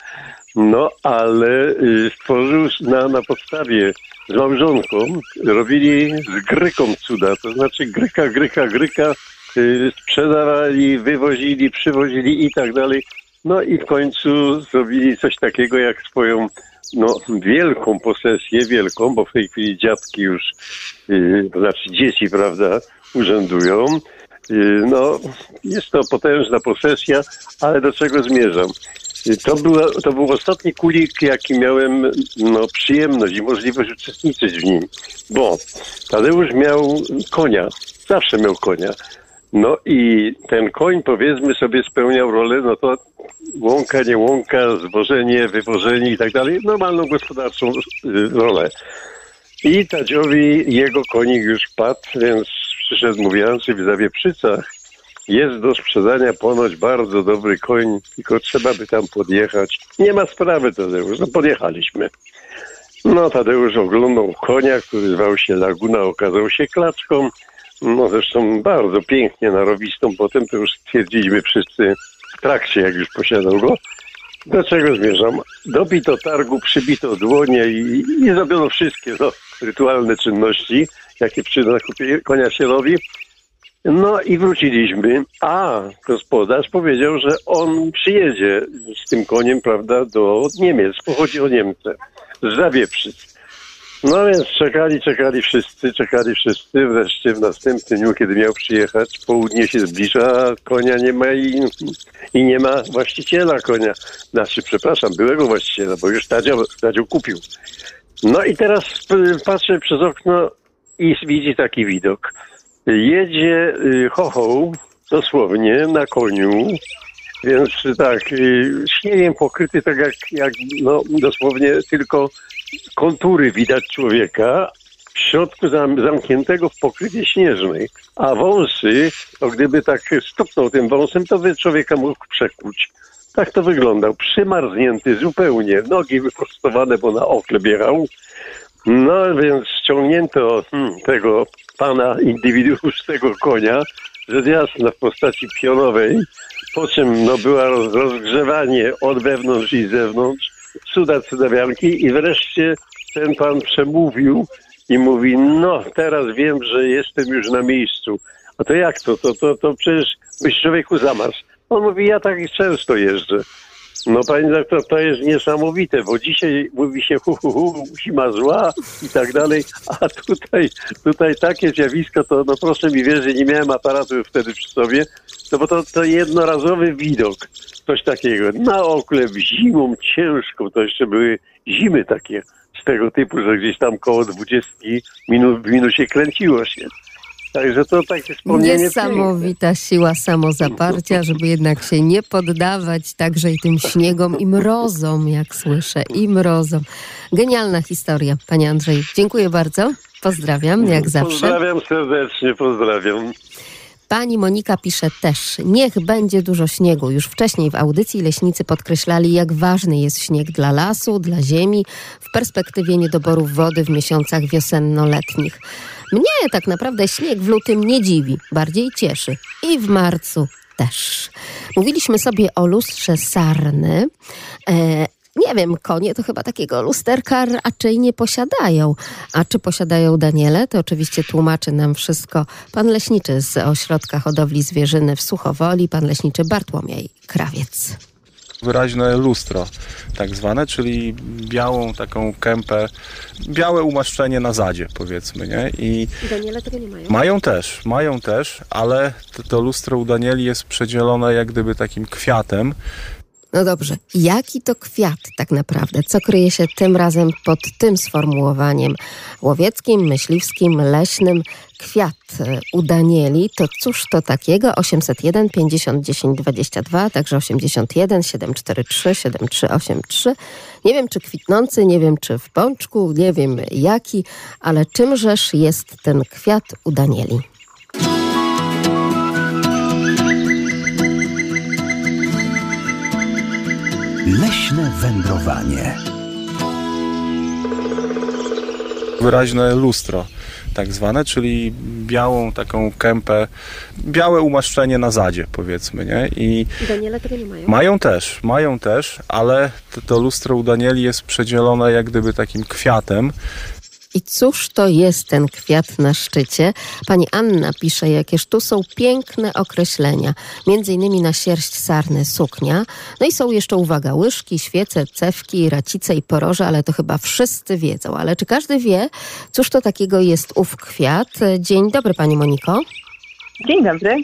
no ale y, stworzył na, na podstawie z małżonką, robili z gryką cuda, to znaczy gryka, gryka, gryka, y, sprzedawali, wywozili, przywozili i tak dalej. No i w końcu zrobili coś takiego jak swoją no, wielką posesję, wielką, bo w tej chwili dziadki już, yy, znaczy dzieci, prawda, urzędują. Yy, no, jest to potężna posesja, ale do czego zmierzam? Yy, To, była, to był ostatni kulik, jaki miałem no, przyjemność i możliwość uczestniczyć w nim, bo Tadeusz miał konia, zawsze miał konia. No i ten koń, powiedzmy sobie, spełniał rolę, no to łąka, nie łąka, zwożenie, wywożenie i tak dalej, normalną gospodarczą y, rolę. I Tadziowi jego konik już padł, więc przyszedł mówiący w Zawieprzycach. Jest do sprzedania ponoć bardzo dobry koń, tylko trzeba by tam podjechać. Nie ma sprawy, Tadeusz, no podjechaliśmy. No Tadeusz oglądał konia, który zwał się Laguna, okazał się klaczką. No zresztą bardzo pięknie narowistą. Potem to już stwierdziliśmy wszyscy w trakcie, jak już posiadał go. Do czego zmierzam? Dobito targu, przybito dłonie i, i zrobiono wszystkie no, rytualne czynności, jakie przy zakupie konia się robi. No i wróciliśmy, a gospodarz powiedział, że on przyjedzie z tym koniem, prawda, do Niemiec. Pochodzi o Niemcy, z Zawieprzyc. No więc czekali, czekali wszyscy, czekali wszyscy. Wreszcie w następnym dniu, kiedy miał przyjechać, południe się zbliża, konia nie ma i, i nie ma właściciela konia. Znaczy, przepraszam, byłego właściciela, bo już Tadzio kupił. No i teraz y, patrzę przez okno i widzi taki widok. Jedzie y, chochoł, dosłownie, na koniu, więc tak, y, śniegiem pokryty tak jak, jak no, dosłownie tylko kontury widać człowieka, w środku zam, zamkniętego w pokrywie śnieżnej, a wąsy, to gdyby tak stuknął tym wąsem, to by człowieka mógł przekuć. Tak to wyglądał, przymarznięty zupełnie, nogi wyprostowane, bo na oklep jechał. No więc ściągnięto hmm, tego pana indywidualnego konia, rzecz jasna w postaci pionowej, po czym no, była roz, rozgrzewanie od wewnątrz i zewnątrz, cuda cudawianki i wreszcie ten pan przemówił i mówi, no teraz wiem, że jestem już na miejscu. A to jak to? To, to, to przecież byś człowieku zamarz. On mówi, ja tak często jeżdżę. No panie doktor, to jest niesamowite, bo dzisiaj mówi się hu, hu, hu, zima zła i tak dalej, a tutaj, tutaj takie zjawisko, to no proszę mi wierzyć, nie miałem aparatu wtedy przy sobie, no bo to, to jednorazowy widok, coś takiego. Na oklep zimą ciężką, to jeszcze były zimy takie z tego typu, że gdzieś tam koło 20 minut w minusie kręciło się. Także to takie wspomnienie. Niesamowita siła samozaparcia, żeby jednak się nie poddawać także i tym śniegom i mrozom, jak słyszę, i mrozom. Genialna historia, panie Andrzej. Dziękuję bardzo. Pozdrawiam, jak zawsze. Pozdrawiam serdecznie, pozdrawiam. Pani Monika pisze też, niech będzie dużo śniegu. Już wcześniej w audycji leśnicy podkreślali, jak ważny jest śnieg dla lasu, dla ziemi, w perspektywie niedoborów wody w miesiącach wiosenno-letnich. Mnie tak naprawdę śnieg w lutym nie dziwi, bardziej cieszy. I w marcu też. Mówiliśmy sobie o lustrze sarny. E, nie wiem, konie to chyba takiego lusterka raczej nie posiadają. A czy posiadają Daniele? To oczywiście tłumaczy nam wszystko pan leśniczy z Ośrodka Hodowli Zwierzyny w Suchowoli, pan leśniczy Bartłomiej Krawiec. Wyraźne lustro, tak zwane, czyli białą taką kępę, białe umaszczenie na zadzie, powiedzmy, nie? I Daniele tego nie mają? mają też, mają też, ale to, to lustro u Danieli jest przedzielone jak gdyby takim kwiatem, No dobrze, jaki to kwiat tak naprawdę? Co kryje się tym razem pod tym sformułowaniem łowieckim, myśliwskim, leśnym? Kwiat e, u Danieli, to cóż to takiego? 801 50 10 22, także 81 743 7383. Nie wiem, czy kwitnący, nie wiem, czy w pączku, nie wiem jaki, ale czymżeż jest ten kwiat u Danieli? Leśne wędrowanie. wyraźne lustro, tak zwane, czyli białą taką kępę, białe umaszczenie na zadzie, powiedzmy, nie? I Daniele tego nie mają? mają też, mają też, ale to, to lustro u Danieli jest przedzielone jak gdyby takim kwiatem, I cóż to jest ten kwiat na szczycie? Pani Anna pisze, jakież tu są piękne określenia. Między innymi na sierść sarny suknia. No i są jeszcze, uwaga, łyżki, świece, cewki, racice i poroże, ale to chyba wszyscy wiedzą. Ale czy każdy wie, cóż to takiego jest ów kwiat? Dzień dobry, Pani Moniko. Dzień dobry.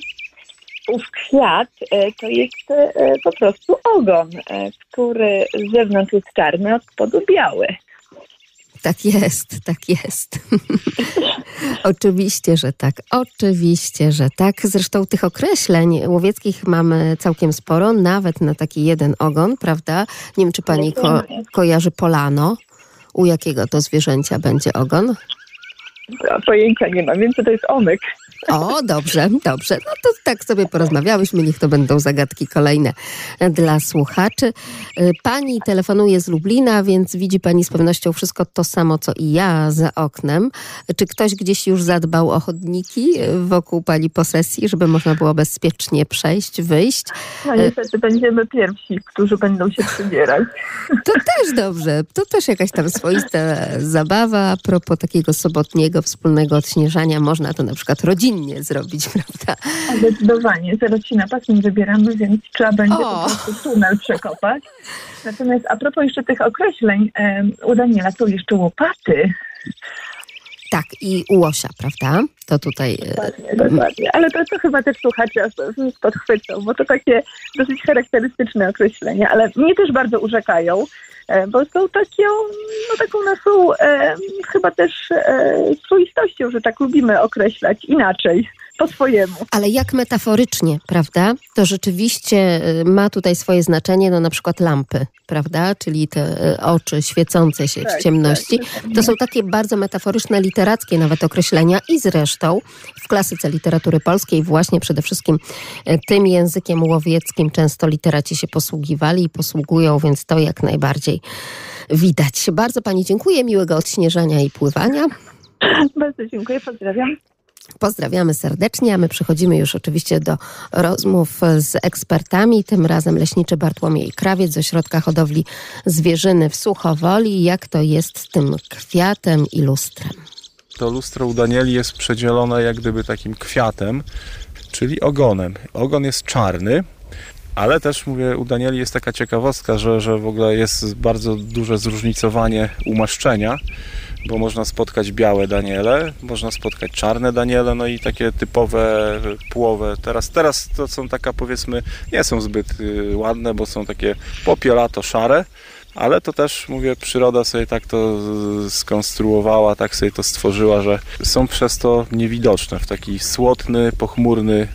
Ów kwiat e, to jest e, po prostu ogon, e, który z zewnątrz jest czarny, od spodu biały. Tak jest, tak jest. oczywiście, że tak. Oczywiście, że tak. Zresztą tych określeń łowieckich mamy całkiem sporo, nawet na taki jeden ogon, prawda? Nie wiem, czy pani ko- kojarzy polano. U jakiego to zwierzęcia będzie ogon? Pojęcia nie mam, więc to jest omyk. O, dobrze, dobrze. No to tak sobie porozmawiałyśmy, niech to będą zagadki kolejne dla słuchaczy. Y, Pani telefonuje z Lublina, więc widzi pani z pewnością wszystko to samo, co i ja za oknem. Czy ktoś gdzieś już zadbał o chodniki wokół pani posesji, żeby można było bezpiecznie przejść, wyjść? No niestety będziemy pierwsi, którzy będą się przybierać. To też dobrze. To też jakaś tam swoista zabawa. A propos takiego sobotniego wspólnego odśnieżania, można to na przykład rodzinnie zrobić, prawda? Zdecydowanie. Zaraz się na pasem wybieramy, więc trzeba będzie O. po prostu tunel przekopać. Natomiast a propos jeszcze tych określeń, em, u Daniela są jeszcze łopaty. Tak, i łosia, prawda? To tutaj... y, Dokładnie, dokładnie. Ale to, to chyba też słuchacze podchwycą, bo to takie dosyć charakterystyczne określenia, ale mnie też bardzo urzekają, e, bo są takie, no taką naszą e, chyba też e, swoistością, że tak lubimy określać inaczej, po swojemu. Ale jak metaforycznie, prawda? To rzeczywiście y, ma tutaj swoje znaczenie, no na przykład lampy, prawda? Czyli te y, oczy świecące się Tak, w ciemności. tak, To są takie bardzo metaforyczne, literackie nawet określenia i zresztą w klasyce literatury polskiej właśnie przede wszystkim y, tym językiem łowieckim często literaci się posługiwali i posługują, więc to jak najbardziej widać. Bardzo Pani dziękuję, miłego odśnieżania i pływania. Bardzo dziękuję, pozdrawiam. Pozdrawiamy serdecznie, a my przechodzimy już oczywiście do rozmów z ekspertami, tym razem leśniczy Bartłomiej Krawiec z Ośrodka Hodowli Zwierzyny w Suchowoli. Jak to jest z tym kwiatem i lustrem? to lustro u Danieli jest przedzielone jak gdyby takim kwiatem, czyli ogonem. Ogon jest czarny, ale też mówię, u Danieli jest taka ciekawostka, że, że w ogóle jest bardzo duże zróżnicowanie umaszczenia, bo można spotkać białe Daniele, można spotkać czarne Daniele, no i takie typowe płowe. Teraz, teraz to są taka powiedzmy, nie są zbyt y, ładne, bo są takie popielato szare, ale to też, mówię, przyroda sobie tak to skonstruowała, tak sobie to stworzyła, że są przez to niewidoczne w taki słodny, pochmurny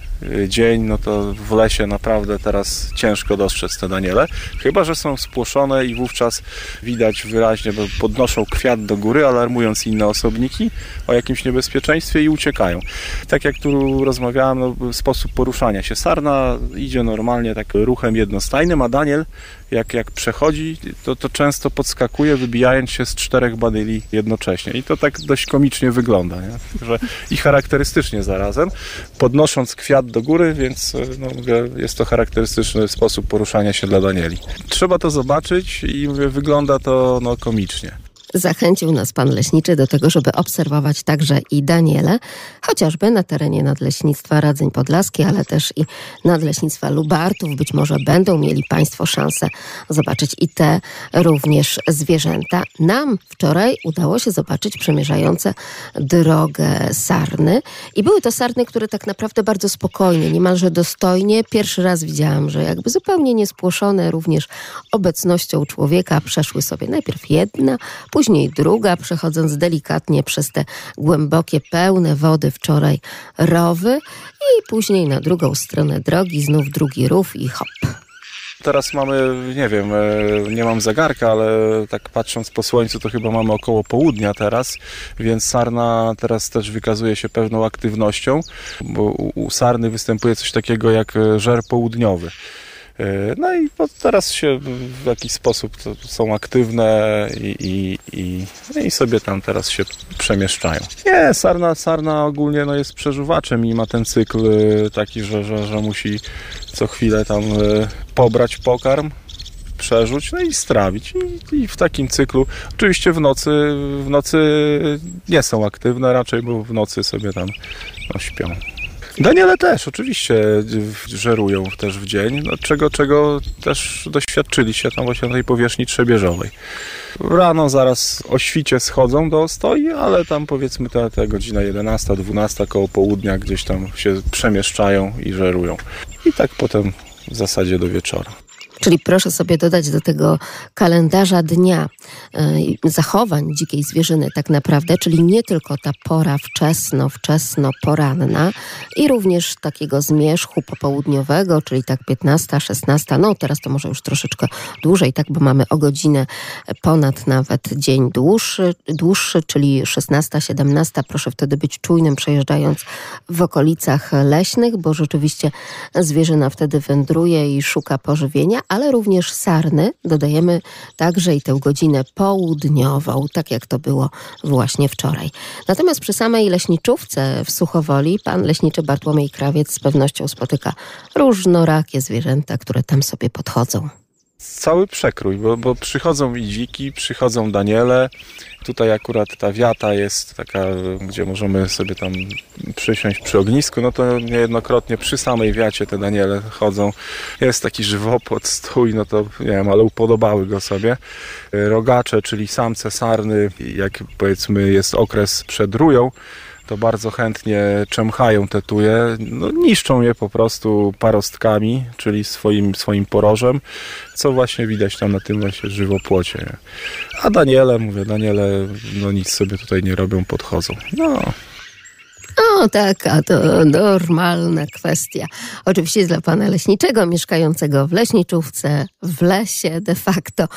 dzień, no to w lesie naprawdę teraz ciężko dostrzec te daniele. Chyba, że są spłoszone i wówczas widać wyraźnie, bo podnoszą kwiat do góry, alarmując inne osobniki o jakimś niebezpieczeństwie i uciekają. Tak jak tu rozmawiałem, no, sposób poruszania się. Sarna idzie normalnie tak ruchem jednostajnym, a daniel jak, jak przechodzi, to, to często podskakuje, wybijając się z czterech badyli jednocześnie. I to tak dość komicznie wygląda. Nie? Także I charakterystycznie zarazem, podnosząc kwiat do góry, więc no, mówię, jest to charakterystyczny sposób poruszania się dla Danieli. Trzeba to zobaczyć i mówię, wygląda to no, komicznie. Zachęcił nas pan leśniczy do tego, żeby obserwować także i Daniele, chociażby na terenie Nadleśnictwa Radzeń Podlaskiej, ale też i Nadleśnictwa Lubartów. Być może będą mieli państwo szansę zobaczyć i te również zwierzęta. Nam wczoraj udało się zobaczyć przemierzające drogę sarny i były to sarny, które tak naprawdę bardzo spokojnie, niemalże dostojnie. Pierwszy raz widziałam, że jakby zupełnie niespłoszone również obecnością człowieka przeszły sobie najpierw jedna, później druga, przechodząc delikatnie przez te głębokie, pełne wody wczoraj rowy i później na drugą stronę drogi znów drugi rów i hop. Teraz mamy, nie wiem, e, nie mam zegarka, ale tak patrząc po słońcu, to chyba mamy około południa teraz, więc sarna teraz też wykazuje się pewną aktywnością, bo u sarny występuje coś takiego jak żer południowy. E, no i teraz się w jakiś sposób są aktywne i, i, i, sobie tam teraz się przemieszczają. Nie, sarna, sarna ogólnie no jest przeżuwaczem i ma ten cykl e, taki, że, że, że musi co chwilę tam e, pobrać pokarm, przerzuć, no i strawić. I, I, w takim cyklu, oczywiście w nocy, w nocy nie są aktywne raczej, bo w nocy sobie tam no, śpią. Daniele też oczywiście żerują też w dzień, no, czego, czego też doświadczyliście tam właśnie na tej powierzchni trzebieżowej. Rano zaraz o świcie schodzą do stoi, ale tam powiedzmy ta, ta godzina 11, 12 koło południa gdzieś tam się przemieszczają i żerują. I tak potem w zasadzie do wieczora. Czyli proszę sobie dodać do tego kalendarza dnia e, zachowań dzikiej zwierzyny tak naprawdę, czyli nie tylko ta pora wczesno, wczesno poranna i również takiego zmierzchu popołudniowego, czyli tak 15, 16, no teraz to może już troszeczkę dłużej, tak, bo mamy o godzinę ponad nawet dzień dłuższy, dłuższy czyli 16, 17. Proszę wtedy być czujnym przejeżdżając w okolicach leśnych, bo rzeczywiście zwierzyna wtedy wędruje i szuka pożywienia, ale również sarny. Dodajemy także i tę godzinę południową, tak jak to było właśnie wczoraj. Natomiast przy samej leśniczówce w Suchowoli pan leśniczy Bartłomiej Krawiec z pewnością spotyka różnorakie zwierzęta, które tam sobie podchodzą cały przekrój, bo, bo przychodzą i dziki, przychodzą daniele. Tutaj akurat ta wiata jest taka, gdzie możemy sobie tam przysiąść przy ognisku, no to niejednokrotnie przy samej wiacie te daniele chodzą. Jest taki żywopłot, stój, no to nie wiem, ale upodobały go sobie. Rogacze, czyli samce sarny, jak powiedzmy jest okres przed rują, to bardzo chętnie czemchają te tuje, no, niszczą je po prostu parostkami, czyli swoim, swoim porożem, co właśnie widać tam na tym właśnie żywopłocie. A Daniele, mówię, Daniele no nic sobie tutaj nie robią, podchodzą. No, o, taka to normalna kwestia. Oczywiście dla pana leśniczego mieszkającego w leśniczówce, w lesie de facto,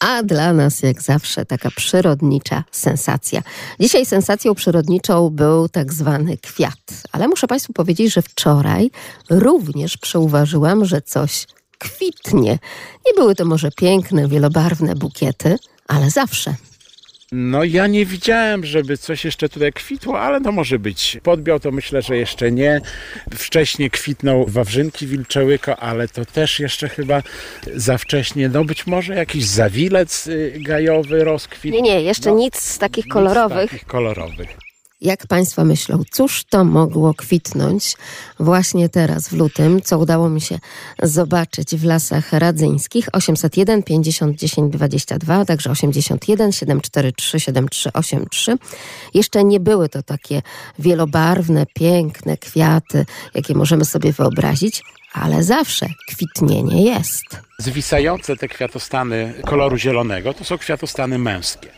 a dla nas jak zawsze taka przyrodnicza sensacja. Dzisiaj sensacją przyrodniczą był tak zwany kwiat, ale muszę państwu powiedzieć, że wczoraj również przeuważyłam, że coś kwitnie. Nie były to może piękne, wielobarwne bukiety, ale zawsze no ja nie widziałem, żeby coś jeszcze tutaj kwitło, ale to może być. Podbiał to myślę, że jeszcze nie. Wcześniej kwitną wawrzynki wilczełyko, ale to też jeszcze chyba za wcześnie. No być może jakiś zawilec y, gajowy rozkwit. Nie, nie, jeszcze no, nic z takich kolorowych. Z takich kolorowych. Jak Państwo myślą, cóż to mogło kwitnąć właśnie teraz w lutym, co udało mi się zobaczyć w lasach radzyńskich 801 50 10 22, także 81 743 7383. Jeszcze nie były to takie wielobarwne, piękne kwiaty, jakie możemy sobie wyobrazić, ale zawsze kwitnienie jest. Zwisające te kwiatostany koloru zielonego to są kwiatostany męskie.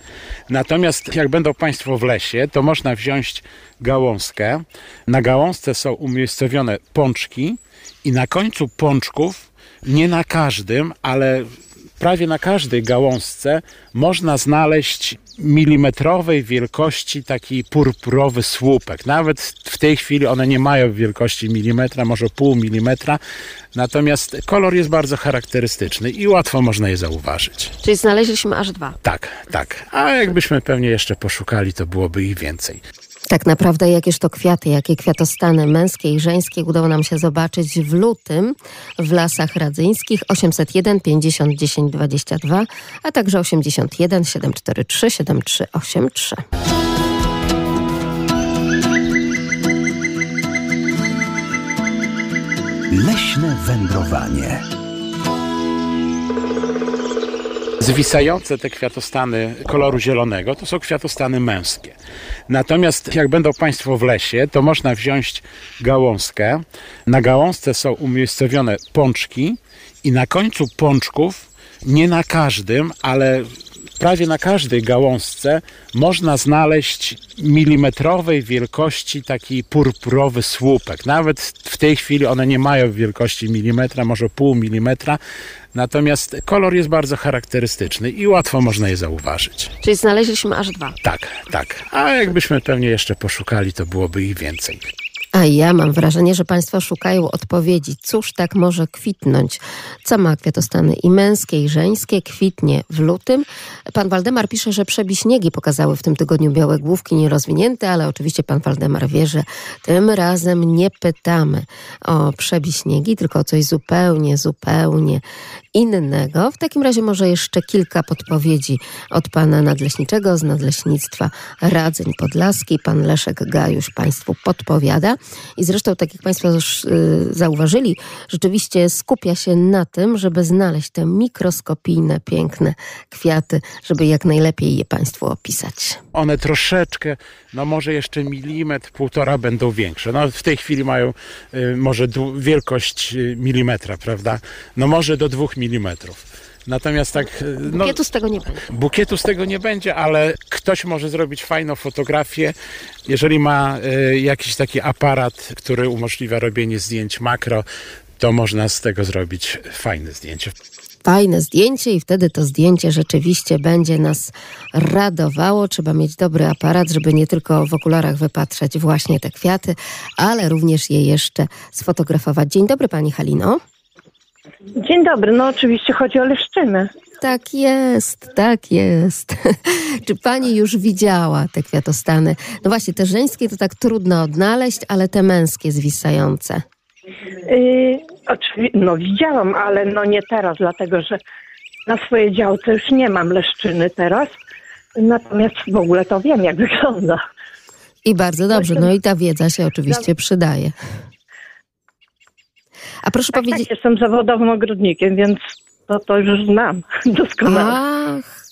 Natomiast jak będą Państwo w lesie, to można wziąć gałązkę. Na gałązce są umiejscowione pączki i na końcu pączków, nie na każdym, ale prawie na każdej gałązce można znaleźć milimetrowej wielkości taki purpurowy słupek. Nawet w tej chwili one nie mają wielkości milimetra, może pół milimetra, natomiast kolor jest bardzo charakterystyczny i łatwo można je zauważyć. Czyli znaleźliśmy aż dwa. Tak, tak. A jakbyśmy pewnie jeszcze poszukali, to byłoby ich więcej. Tak naprawdę jakież to kwiaty, jakie kwiatostany męskie i żeńskie udało nam się zobaczyć w lutym w Lasach Radzyńskich 801 50 10 22, a także 81 743 7383. Leśne wędrowanie. Zwisające te kwiatostany koloru zielonego to są kwiatostany męskie. Natomiast jak będą Państwo w lesie, to można wziąć gałązkę. Na gałązce są umiejscowione pączki i na końcu pączków, nie na każdym, ale prawie na każdej gałązce można znaleźć milimetrowej wielkości taki purpurowy słupek. Nawet w tej chwili one nie mają wielkości milimetra, może pół milimetra. Natomiast kolor jest bardzo charakterystyczny i łatwo można je zauważyć. Czyli znaleźliśmy aż dwa. Tak, tak. A jakbyśmy pewnie jeszcze poszukali, to byłoby ich więcej. A ja mam wrażenie, że Państwo szukają odpowiedzi. Cóż tak może kwitnąć? Co ma kwiatostany i męskie, i żeńskie? Kwitnie w lutym. Pan Waldemar pisze, że przebiśniegi pokazały w tym tygodniu białe główki nierozwinięte, ale oczywiście pan Waldemar wie, że tym razem nie pytamy o przebiśniegi, tylko o coś zupełnie, zupełnie innego. W takim razie może jeszcze kilka podpowiedzi od pana nadleśniczego z Nadleśnictwa Radzeń Podlaskiej. Pan Leszek Gajusz Państwu podpowiada. I zresztą, tak jak Państwo już y, zauważyli, rzeczywiście skupia się na tym, żeby znaleźć te mikroskopijne, piękne kwiaty, żeby jak najlepiej je Państwu opisać. One troszeczkę, no może jeszcze milimetr, półtora będą większe. No w tej chwili mają y, może wielkość y, milimetra, prawda? No może do dwóch milimetrów. Natomiast tak, y, no, Bukietu z tego nie będzie. Bukietu z tego nie będzie, ale ktoś może zrobić fajną fotografię, jeżeli ma y, jakiś taki aparat, który umożliwia robienie zdjęć makro, to można z tego zrobić fajne zdjęcie. Fajne zdjęcie i wtedy to zdjęcie rzeczywiście będzie nas radowało. Trzeba mieć dobry aparat, żeby nie tylko w okularach wypatrzeć właśnie te kwiaty, ale również je jeszcze sfotografować. Dzień dobry Pani Halino. Dzień dobry, no oczywiście chodzi o leszczyny. Tak jest, tak jest. Czy pani już widziała te kwiatostany? No właśnie, te żeńskie to tak trudno odnaleźć, ale te męskie zwisające. Yy, oczywi- no widziałam, ale no nie teraz, dlatego że na swojej działce już nie mam leszczyny teraz. Natomiast w ogóle to wiem, jak wygląda. I bardzo dobrze, no i ta wiedza się oczywiście przydaje. A proszę Tak, powiedzieć... tak, jestem zawodowym ogrodnikiem, więc to, to już znam doskonale. Ach,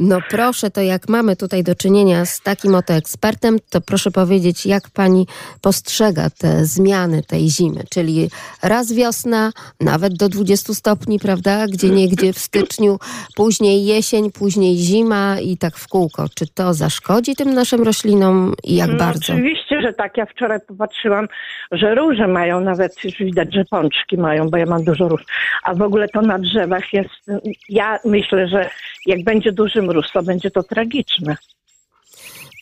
no proszę, to jak mamy tutaj do czynienia z takim oto ekspertem, to proszę powiedzieć, jak pani postrzega te zmiany tej zimy, czyli raz wiosna, nawet do 20 stopni, prawda, gdzie niegdzie w styczniu, później jesień, później zima i tak w kółko. Czy to zaszkodzi tym naszym roślinom i jak no, bardzo? Oczywiście, że tak. Ja wczoraj popatrzyłam, że róże mają, nawet już widać, że pączki mają, bo ja mam dużo róż. A w ogóle to na drzewach jest, ja myślę, że jak będzie duży mróz, to będzie to tragiczne.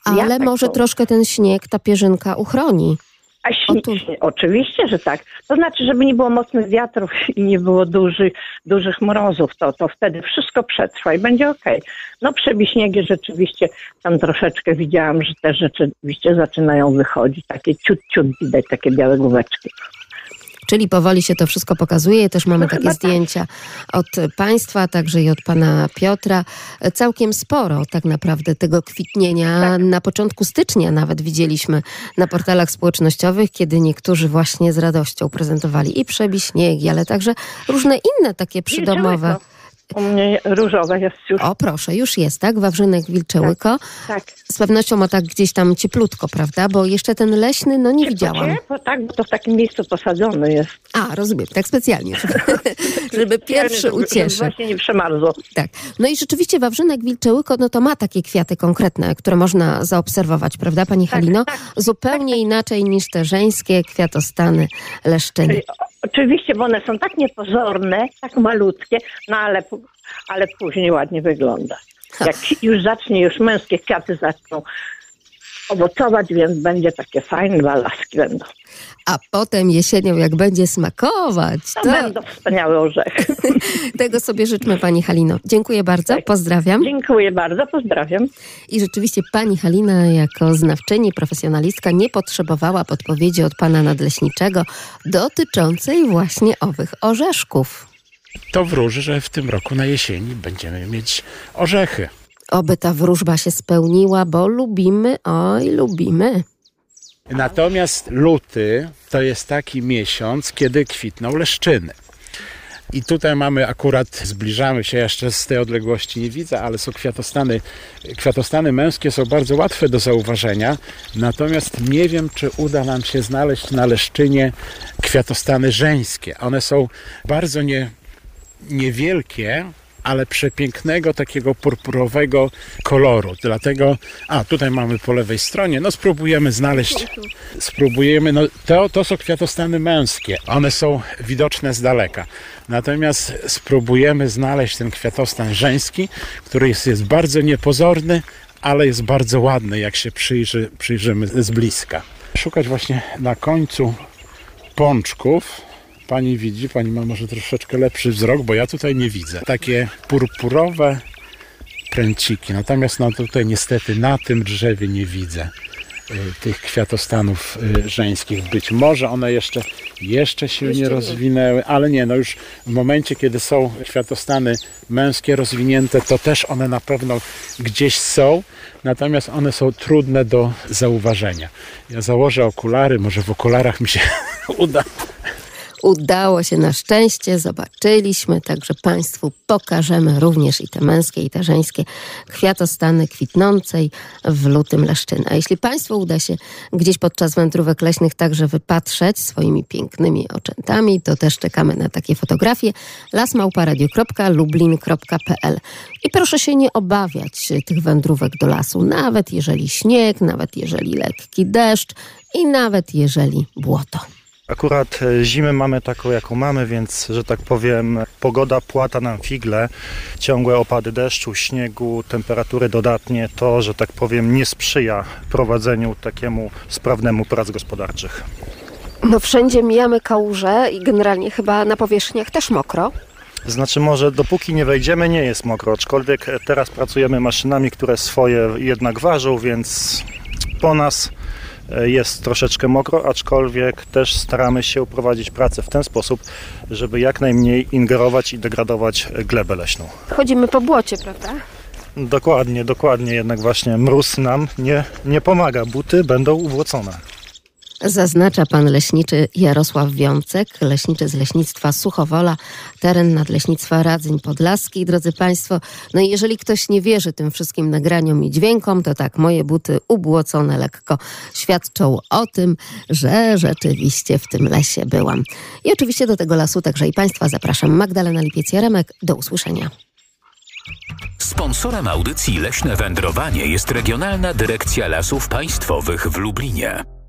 Ale ja tak może troszkę ten śnieg, ta pierzynka uchroni. A śni- śni- oczywiście, że tak. To znaczy, żeby nie było mocnych wiatrów i nie było dużych, dużych mrozów, to, to wtedy wszystko przetrwa i będzie okej. No przebiśniegi rzeczywiście tam troszeczkę widziałam, że te rzeczywiście zaczynają wychodzić. Takie ciut, ciut widać, takie białe główeczki. Czyli powoli się to wszystko pokazuje. Też mamy takie tak. zdjęcia od Państwa, także i od Pana Piotra. Całkiem sporo tak naprawdę tego kwitnienia. Tak. Na początku stycznia nawet widzieliśmy na portalach społecznościowych, kiedy niektórzy właśnie z radością prezentowali i przebiśniegi, ale także różne inne takie przydomowe. U mnie różowe jest już. O, proszę, już jest, tak? Wawrzynek Wilczełyko. Tak. Z pewnością ma tak gdzieś tam cieplutko, prawda? Bo jeszcze ten leśny, no nie widziałam. Ciepło, tak, bo to w takim miejscu posadzony jest. A, rozumiem, tak specjalnie, żeby, pierwszy ucieszył. Właśnie nie przemarzło. Tak. No i rzeczywiście Wawrzynek Wilczełyko, no to ma takie kwiaty konkretne, które można zaobserwować, prawda Pani Tak, Halino? Zupełnie inaczej niż te żeńskie kwiatostany leszczyny. Oczywiście, bo one są tak niepozorne, tak malutkie, no ale, ale później ładnie wygląda. Jak już zacznie, już męskie kwiaty zaczną owocować, więc będzie takie fajne walaski będą. A potem jesienią, jak będzie smakować, To, to będą wspaniałe orzechy. tego sobie życzmy Pani Halino. Dziękuję bardzo, pozdrawiam. Dziękuję bardzo, pozdrawiam. I rzeczywiście Pani Halina jako znawczyni, profesjonalistka nie potrzebowała podpowiedzi od Pana Nadleśniczego dotyczącej właśnie owych orzeszków. To wróży, że w tym roku na jesieni będziemy mieć orzechy. Oby ta wróżba się spełniła, bo lubimy, oj, lubimy. Natomiast luty to jest taki miesiąc, kiedy kwitną leszczyny. I tutaj mamy akurat, zbliżamy się jeszcze z tej odległości, nie widzę, ale są kwiatostany. Kwiatostany męskie są bardzo łatwe do zauważenia, natomiast nie wiem, czy uda nam się znaleźć na leszczynie kwiatostany żeńskie. One są bardzo nie, niewielkie, ale przepięknego, takiego purpurowego koloru. Dlatego, a tutaj mamy po lewej stronie, no spróbujemy znaleźć, spróbujemy, no to, to są kwiatostany męskie, one są widoczne z daleka. Natomiast spróbujemy znaleźć ten kwiatostan żeński, który jest, jest bardzo niepozorny, ale jest bardzo ładny, jak się przyjrzy, przyjrzymy z bliska. Szukać właśnie na końcu pączków. Pani widzi, pani ma może troszeczkę lepszy wzrok, bo ja tutaj nie widzę. Takie purpurowe pręciki. Natomiast no tutaj niestety na tym drzewie nie widzę y, tych kwiatostanów y, żeńskich. Być może one jeszcze, jeszcze się Jeszcze nie nie. rozwinęły, ale nie, no już w momencie, kiedy są kwiatostany męskie rozwinięte, to też one na pewno gdzieś są, natomiast one są trudne do zauważenia. Ja założę okulary, może w okularach mi się uda Udało się na szczęście, zobaczyliśmy, także Państwu pokażemy również i te męskie, i te żeńskie kwiatostany kwitnącej w lutym leszczyny. A jeśli Państwu uda się gdzieś podczas wędrówek leśnych także wypatrzeć swoimi pięknymi oczętami, to też czekamy na takie fotografie lasmałparadio.lublin.pl I proszę się nie obawiać tych wędrówek do lasu, nawet jeżeli śnieg, nawet jeżeli lekki deszcz i nawet jeżeli błoto. Akurat e, zimę mamy taką, jaką mamy, więc, że tak powiem, pogoda płata nam figle. Ciągłe opady deszczu, śniegu, temperatury dodatnie, to, że tak powiem, nie sprzyja prowadzeniu takiemu sprawnemu prac gospodarczych. No wszędzie mijamy kałuże i generalnie chyba na powierzchniach też mokro. Znaczy może dopóki nie wejdziemy nie jest mokro, aczkolwiek teraz pracujemy maszynami, które swoje jednak ważą, więc po nas jest troszeczkę mokro, aczkolwiek też staramy się prowadzić pracę w ten sposób, żeby jak najmniej ingerować i degradować e, glebę leśną. Chodzimy po błocie, prawda? Dokładnie, dokładnie, jednak właśnie mróz nam nie, nie pomaga, buty będą uwłocone. Zaznacza pan leśniczy Jarosław Wiącek, leśniczy z leśnictwa Suchowola, teren nadleśnictwa Radzyń Podlaski. Drodzy Państwo, no i jeżeli ktoś nie wierzy tym wszystkim nagraniom i dźwiękom, to tak, moje buty ubłocone lekko świadczą o tym, że rzeczywiście w tym lesie byłam. I oczywiście do tego lasu także i Państwa zapraszam. Magdalena Lipiec-Jaremek, do usłyszenia. Sponsorem audycji Leśne Wędrowanie jest Regionalna Dyrekcja Lasów Państwowych w Lublinie.